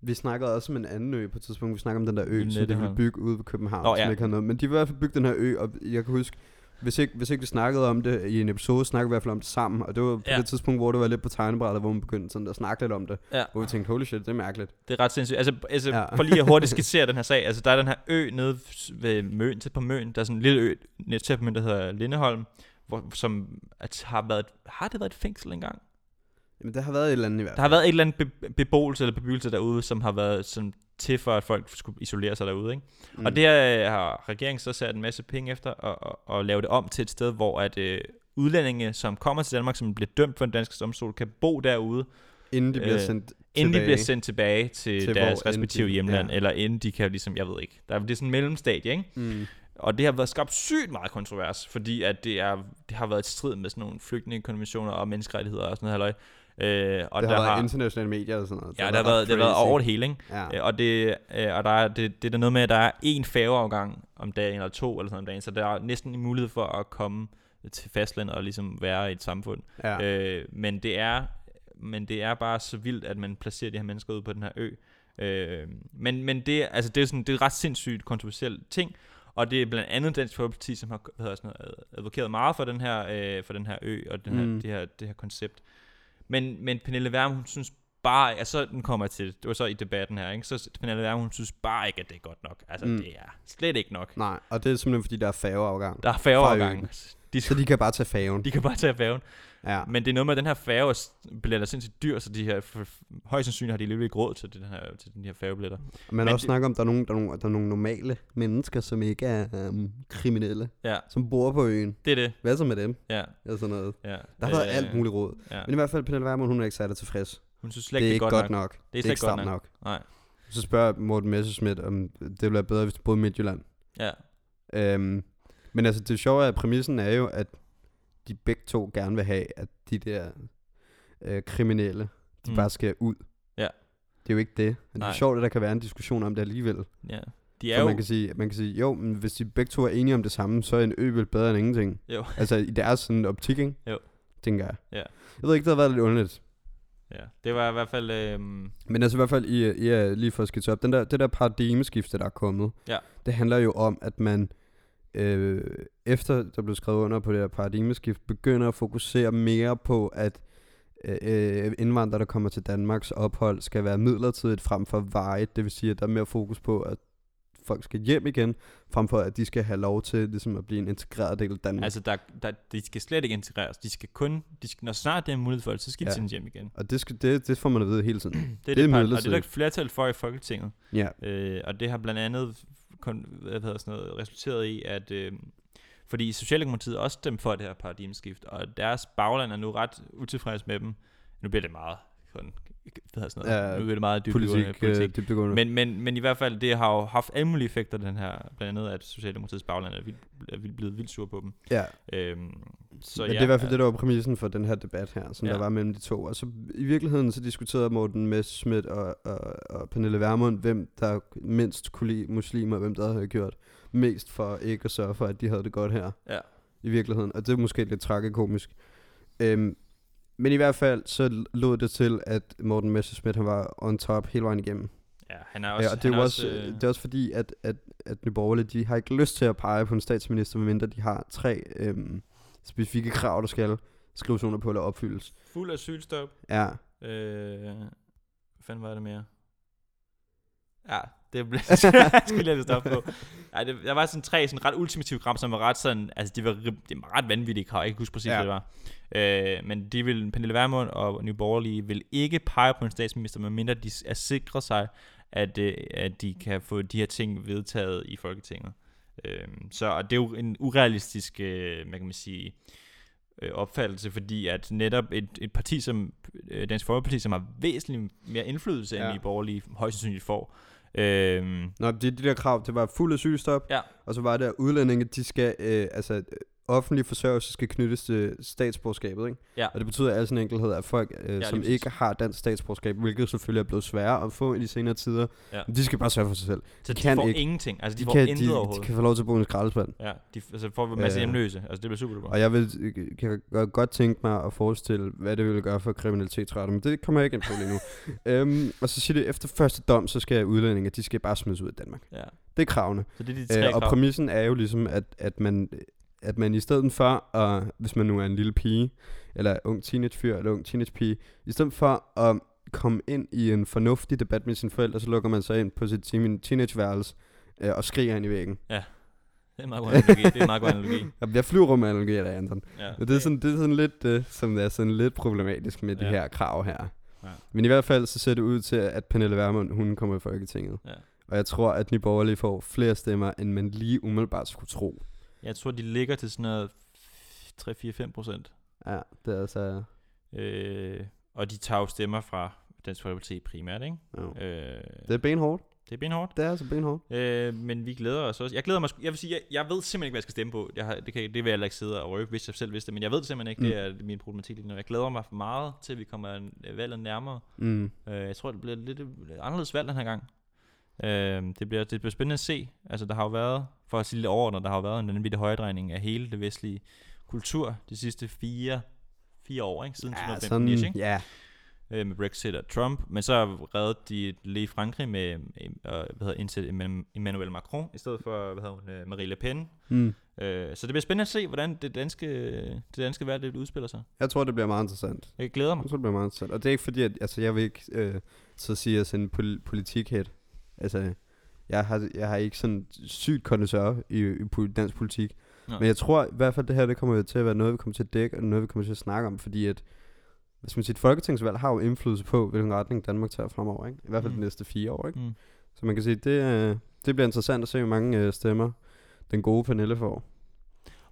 Vi snakkede også om en anden ø på et tidspunkt. Vi snakkede om den der ø, som de ville bygge ude ved København, Nå, som ja. ikke har noget. Men de vil i hvert fald bygge den her ø, og jeg kan huske, hvis ikke, hvis ikke vi snakkede om det i en episode, snakkede vi i hvert fald om det sammen. Og det var på Ja. det tidspunkt, hvor det var lidt på tegnebrættet, hvor man begyndte sådan at snakke lidt om det. Ja. Hvor vi tænkte, holy shit, det er mærkeligt. Det er ret sindssygt. Altså, altså Ja. for lige at hurtigt skitsere den her sag. Altså, der er den her ø nede ved Møn, tæt på Møn. Der er sådan en lille ø net tæt på Møn, der hedder Lindeholm. Hvor, som at, har, været, har det været et fængsel engang? Jamen, det har været et eller andet i hvert Der fald. har været et eller andet be- beboelse eller bebyggelse derude, som har været sådan til for, at folk skulle isolere sig derude. Ikke? Mm. Og det øh, har regeringen så sat en masse penge efter og, og, og lave det om til et sted, hvor at øh, udlændinge, som kommer til Danmark, som bliver dømt for en dansk domstol, kan bo derude, Inden de bliver øh, sendt inden tilbage. de bliver sendt tilbage til, Til deres respektive de- hjemland, ja. eller inden de kan ligesom, jeg ved ikke. Der er, det er sådan en mellemstadie, ikke? Mm. Og det har været skabt sygt meget kontrovers, fordi at det, er, det har været et strid med sådan nogle flygtningekonventioner og menneskerettigheder og sådan noget. Øh, og det der har været internationale medier og sådan noget. Ja, der har været, det har været over det hele, ikke? Ja. Øh, Og, det, øh, og der er, det, det er der noget med, at der er én færgeafgang om dagen, eller to eller sådan om dagen, så der er næsten en mulighed for at komme til fastlandet og ligesom være i et samfund. ja. Øh, men, det er, men det er bare så vildt, at man placerer de her mennesker ud på den her ø. Øh, men men det, altså det, er sådan, det er ret sindssygt kontroversielt ting, og det er blandt andet Dansk Folkeparti, som har hvad hedder sådan noget, advokeret meget for den her, øh, for den her ø og den her, Mm. det, her, det her koncept. Men, men Pernille Verm, hun synes bare, altså den kommer jeg til, det var så i debatten her, ikke? så Pernille Verm, hun synes bare ikke, at det er godt nok. Altså Mm. det er slet ikke nok. Nej, og det er simpelthen fordi, der er færgeafgang. Der er færgeafgang. De, Så de kan bare tage færgen. de kan bare tage færgen. Ja. Men det er noget med, at den her færge er- er sindssygt dyr, så de her, højst sandsynligt har de alligevel ikke råd til, den her, til den her færgebilletter. Man Men også det- snakket om, at der er, nogle, der, er nogle, der er nogle normale mennesker, som ikke er um, kriminelle, Ja, som bor på øen. det er det. Hvad så med dem? Ja, Eller sådan noget. ja. Der har været alt muligt råd. Ja. Men i hvert fald, Pernille Vermund, hun er ikke særlig tilfreds. Hun synes slet Det er ikke, ikke godt nok. Det er Det er ikke ikke godt nok. nok. Nej. Så spørger Morten Messerschmidt, om det ville være bedre, hvis du boede i Midtjylland. Ja. Øhm, men altså, det sjove af præmissen er jo, at de begge to gerne vil have, at de der øh, kriminelle, de Mm. bare skal ud. Ja. Det er jo ikke det. Men det er sjovt, at der kan være en diskussion om det alligevel. Ja. De er For jo... man kan, sige, man kan sige, jo, men hvis de begge to er enige om det samme, så er en ø vel bedre end ingenting. Jo. Altså i deres sådan optik, ikke? Jo. Tænker jeg. Ja. Jeg ved ikke, det har været lidt underligt. Ja, det var i hvert fald... Øhm, Men altså i hvert fald, I, I lige for at skitse op, den der, det der paradigmeskifte, der er kommet, Ja. det handler jo om, at man øh, efter der blev skrevet under på det her paradigmeskift, begynder at fokusere mere på, at øh, øh, indvandrere, der kommer til Danmarks ophold, skal være midlertidigt frem for varigt. Det vil sige, at der er mere fokus på, at folk skal hjem igen, frem for at de skal have lov til ligesom at blive en integreret del af Danmark. altså, der, der, de skal slet ikke integreres. De skal kun... De skal, når snart det er mulighed for det, så skal de Ja. sendes hjem igen. og det, skal, det, det får man at vide hele tiden. Det er Det det, par- og det er der et flertal for i Folketinget. ja. Øh, og det har blandt andet kun, hvad hedder sådan noget, resulteret i, at øh, fordi Socialdemokratiet også stemte for det her paradigmeskift, og deres bagland er nu ret utilfreds med dem. Nu bliver det meget sådan, hvad hedder sådan noget, Ja, nu bliver det meget dybt Politik, politik. Øh. Men, men, men i hvert fald, det har jo haft alle mulige effekter, den her, blandt andet, at Socialdemokratiets bagland er, vildt, er vildt, blevet vildt sur på dem. ja. Øhm, så Men ja, det er i hvert fald det, der var præmissen for den her debat her, som Ja. der var mellem de to. Og så i virkeligheden, så diskuterede Morten Messerschmidt og, og, og Pernille Vermund, hvem der mindst kunne lide muslimer, og hvem der havde gjort mest for ikke at sørge for, at de havde det godt her. Ja. I virkeligheden. Og det er måske lidt tragikomisk. Øhm, men i hvert fald, så lod det til, at Morten Messerschmidt han var on top hele vejen igennem. Ja, han er Også, også... ja, og det er er også, øh, det er også fordi, at, at, at Nye Borgerlige, de har ikke lyst til at pege på en statsminister, medmindre de har tre øhm, specifikke krav, der skal skrives under på eller opfyldes. fuld asylstop. Ja, Øh, hvad fanden var det mere? Ja, det blev skal lige stoppe på. Ja, det, der var sådan tre sådan ret ultimative krav, som var ret sådan, altså de var, det var ret vanvittige krav, jeg kan ikke huske præcis, Ja. hvad det var. Øh, men de vil, Pernille Vermund og Nye Borgerlige vil ikke pege på en statsminister, medmindre de er sikre sig, at, øh, at de kan få de her ting vedtaget i Folketinget. Øh, så og det er jo en urealistisk, øh, hvad kan man sige, øh, opfattelse, fordi at netop et, et parti som øh, Dansk Folkeparti, som har væsentligt mere indflydelse, ja. End de borgerlige højst sandsynligt får. Øhm, Nå, de, de der krav, det var fuld asylstop, Ja. og så var det, at udlændinge, de skal, øh, altså offentlig forsørgelse skal knyttes til statsborgerskabet, ikke? Ja. Og det betyder altså en enkelhed, at folk, øh, lige som præcis. ikke har dansk statsborgerskab, hvilket selvfølgelig er blevet sværere at få i de senere tider, Ja. de skal bare sørge for sig selv. så De de, kan får ikke. ingenting. Altså, de, De, får kan, intet de, de overhovedet. kan få lov til at bo i en skraldespand. Ja, de, altså får en masse Øh, hjemløse. Altså, det bliver super duper. Og jeg vil, øh, kan godt- godt tænke mig at forestille, hvad det ville gøre for kriminalitetsretter, men det kommer jeg ikke ind på lige nu. øhm, og så siger det, efter første dom, så skal udlændinge, de skal bare smides ud af Danmark. Ja. Det er kravene. Så det er de tre Øh, og krav. præmissen er jo ligesom, at, at, man, at man i stedet for, at, hvis man nu er en lille pige, eller ung teenagefyr, eller ung teenagepige, i stedet for at komme ind i en fornuftig debat med sine forældre, så lukker man sig ind på sit teen- teenageværelse øh, og skriger ind i væggen. Det er meget god analogi. det er en meget god analogi. Jeg flyver med analogier der, Anton. Ja. Det er sådan, det er sådan lidt, uh, som er sådan lidt problematisk med ja. de Ja. her krav her. Ja. Men i hvert fald så ser det ud til, at Pernille Vermund, hun kommer i Folketinget. Ja. Og jeg tror, at Nye Borgerlige får flere stemmer, end man lige umiddelbart skulle tro. Jeg tror, de ligger til sådan noget 3-4-5 procent. Ja, det er altså... Øh, og de tager jo stemmer fra Dansk Folkeparti primært, ikke? Jo. Øh, Det er benhårdt. det er benhårdt. Det er altså benhårdt. Øh, men vi glæder os også. Jeg glæder mig, jeg vil sige, jeg, jeg ved simpelthen ikke, hvad jeg skal stemme på. Jeg har, det, kan, det vil jeg heller ikke sidde og røbe, hvis jeg selv vidste det, men jeg ved det simpelthen ikke. Mm. Det er min problematik lige nu. Jeg glæder mig meget til, at vi kommer valget nærmere. Mm. Øh, jeg tror, det bliver lidt lidt anderledes valg den her gang. Øh, det, bliver, det bliver spændende at se. Altså, der har jo været, for at sige lidt overordnet, der har jo været en vanvittig højdrejning af hele det vestlige kultur de sidste fire, fire år, ikke? Siden Ja, 2015 sådan, ikke? ja. øh, med Brexit og Trump, men så reddede de lige Frankrig med øh, hvad hedder, indsætte Emmanuel- Macron, i stedet for hvad hedder hun, øh, Marie Le Pen. Mm. Øh, så det bliver spændende at se, hvordan det danske, det danske valg det udspiller sig. Jeg tror, det bliver meget interessant. Jeg glæder mig. Jeg tror, det bliver meget interessant. Og det er ikke fordi, at altså, jeg vil ikke øh, så sige, at jeg er en pol- politikhead. Altså, jeg har, jeg har ikke sådan sygt kondensør i, i dansk politik. Nå. Men jeg tror i hvert fald, det her det kommer til at være noget, vi kommer til at dække, og noget, vi kommer til at snakke om, fordi at, hvis man siger, et folketingsvalg har jo indflydelse på, hvilken retning Danmark tager fremover, ikke? I hvert fald Mm. de næste fire år, ikke? Mm. Så man kan sige, det, øh, det bliver interessant at se, hvor mange øh, stemmer den gode Pernille får.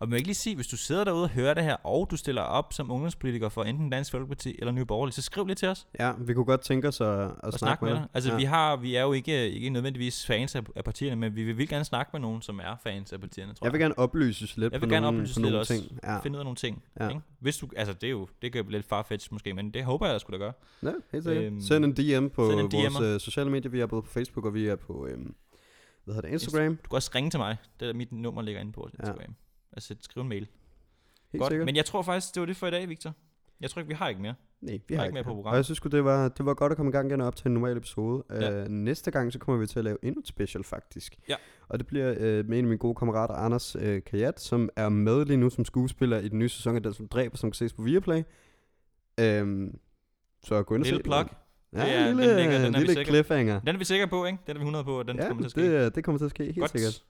Og jeg ikke lige sige, hvis du sidder derude og hører det her, og du stiller op som ungdomspolitiker for enten Dansk Folkeparti eller Nye Borgerlige, så skriv lige til os Ja, vi kunne godt tænke os at, at, og snakke, snak med dig. Altså, ja. vi, har, vi er jo ikke, ikke nødvendigvis fans af, af partierne, men vi vil virkelig gerne snakke med nogen, som er fans af partierne, tror Jeg vil gerne oplyses lidt Jeg på vil gerne nogle, oplyses på lidt nogle også. ting. Ja. finde ud af nogle ting. Ja. Ikke? Hvis du, altså, det er jo det kan jo lidt farfetch måske, men det håber jeg, jeg skulle da gøre. ja, helt sikkert. Øhm, Send en DM på send en vores DM'er. øh, sociale medier. Vi er både på Facebook, og vi er på øhm, hvad hedder det, Instagram. Du kan også ringe til mig. Det er mit nummer ligger inde på vores Ja. Altså, skriv en mail. Helt Godt, sikkert. men jeg tror faktisk, det var det for i dag, Victor. Jeg tror ikke, vi har ikke mere. Nej, har vi har ikke mere på Og programmet. jeg synes sgu, det var, det var godt at komme i gang igen og op til en normal episode. Ja. Uh, næste gang, så kommer vi til at lave endnu et special, faktisk. Ja. Og det bliver uh, med en af mine gode kammerater, Anders uh, Kajat, som er med lige nu som skuespiller i den nye sæson af Den, som dræber, som kan ses på Viaplay. Um, så gå ind og se Lille plug. Ja, Det det er- er, den lille, ligger- den er vi lille sikre- cliffhanger. Den er vi sikre på, ikke? Den er vi 100 på, at den ja, kommer til at ske. det, øh, det kommer til at ske, helt Godt. sikkert.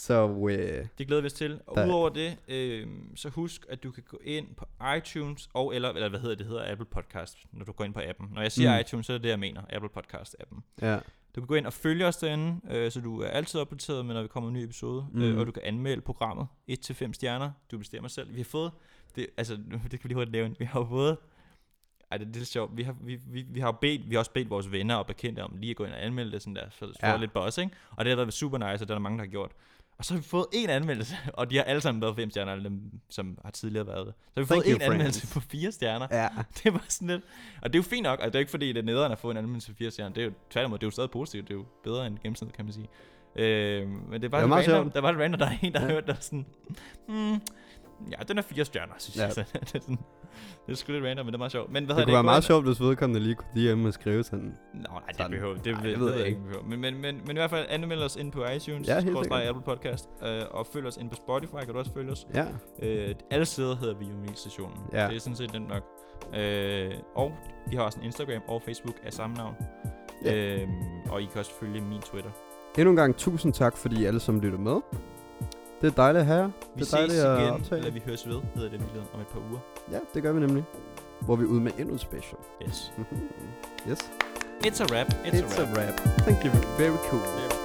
Så uh, Det glæder vi os til. Og Der- udover det, øh, så husk, at du kan gå ind på iTunes, og eller, eller hvad hedder det, det hedder Apple Podcast, når du går ind på appen. Når jeg siger Mm. mm. iTunes, så er det det, jeg mener. Apple Podcast-appen. ja, Du kan gå ind og følge os derinde, øh, så du er altid opdateret med, når vi kommer en ny episode. Mm. Mm. Øh, og du kan anmelde programmet 1-5 stjerner. Du bestemmer selv. Vi har fået, det, altså, det kan vi lige hurtigt lave. Vi har jo fået, ej, det er lidt sjovt. Vi har, vi, vi, vi har jo bedt, vi har også bedt vores venner og bekendte om lige at gå ind og anmelde det sådan der, for, for Ja. ja. lidt buzz, ikke? Og det har været super nice, og det er der mange, der har gjort. Og så har vi fået en anmeldelse, og de har alle sammen været fem stjerner, alle dem, som har tidligere været det. Så har vi Thank fået en anmeldelse på fire stjerner. ja. Det var sådan lidt... Og det er jo fint nok, og det er ikke fordi, det er nederen at få en anmeldelse på fire stjerner. Det er jo tværtimod, det er jo stadig positivt. Det er jo bedre end gennemsnittet, kan man sige. Øh, men det var, Det er det meget random, sjovt. der var et random, der er en, der Ja. hørte, der var sådan... Hmm, ja, den er fire stjerner, synes ja. jeg. Så det, er sådan, det er sgu lidt random, men det er meget sjovt. Men hvad Det kunne være Gå meget sjovt, hvis vedkommende lige kunne hjemme og skrive sådan. Nå, nej, det Sådan. behøver det, Nej, det, det ved ved jeg ikke. behøver. Men, men, men, men i hvert fald anmeld os ind på iTunes, Ja, sikkert. Apple Podcast, øh, og følg os ind på Spotify, kan du også følge os. Ja, Øh, alle steder hedder vi Unik-stationen. Ja. Det er sådan set nemt nok. Øh, og vi har også en Instagram og Facebook af samme navn. Ja. Øh, og I kan også følge min Twitter. endnu en gang tusind tak, fordi I alle sammen lytter med. Det er dejligt at have jer. Vi det er ses at igen, optage. eller vi høres ved, hedder det om et par uger. Ja, det gør vi nemlig. Hvor vi er ude med endnu et special. Yes. yes. It's a wrap. It's, It's a a wrap. wrap. Thank you. Very cool. Very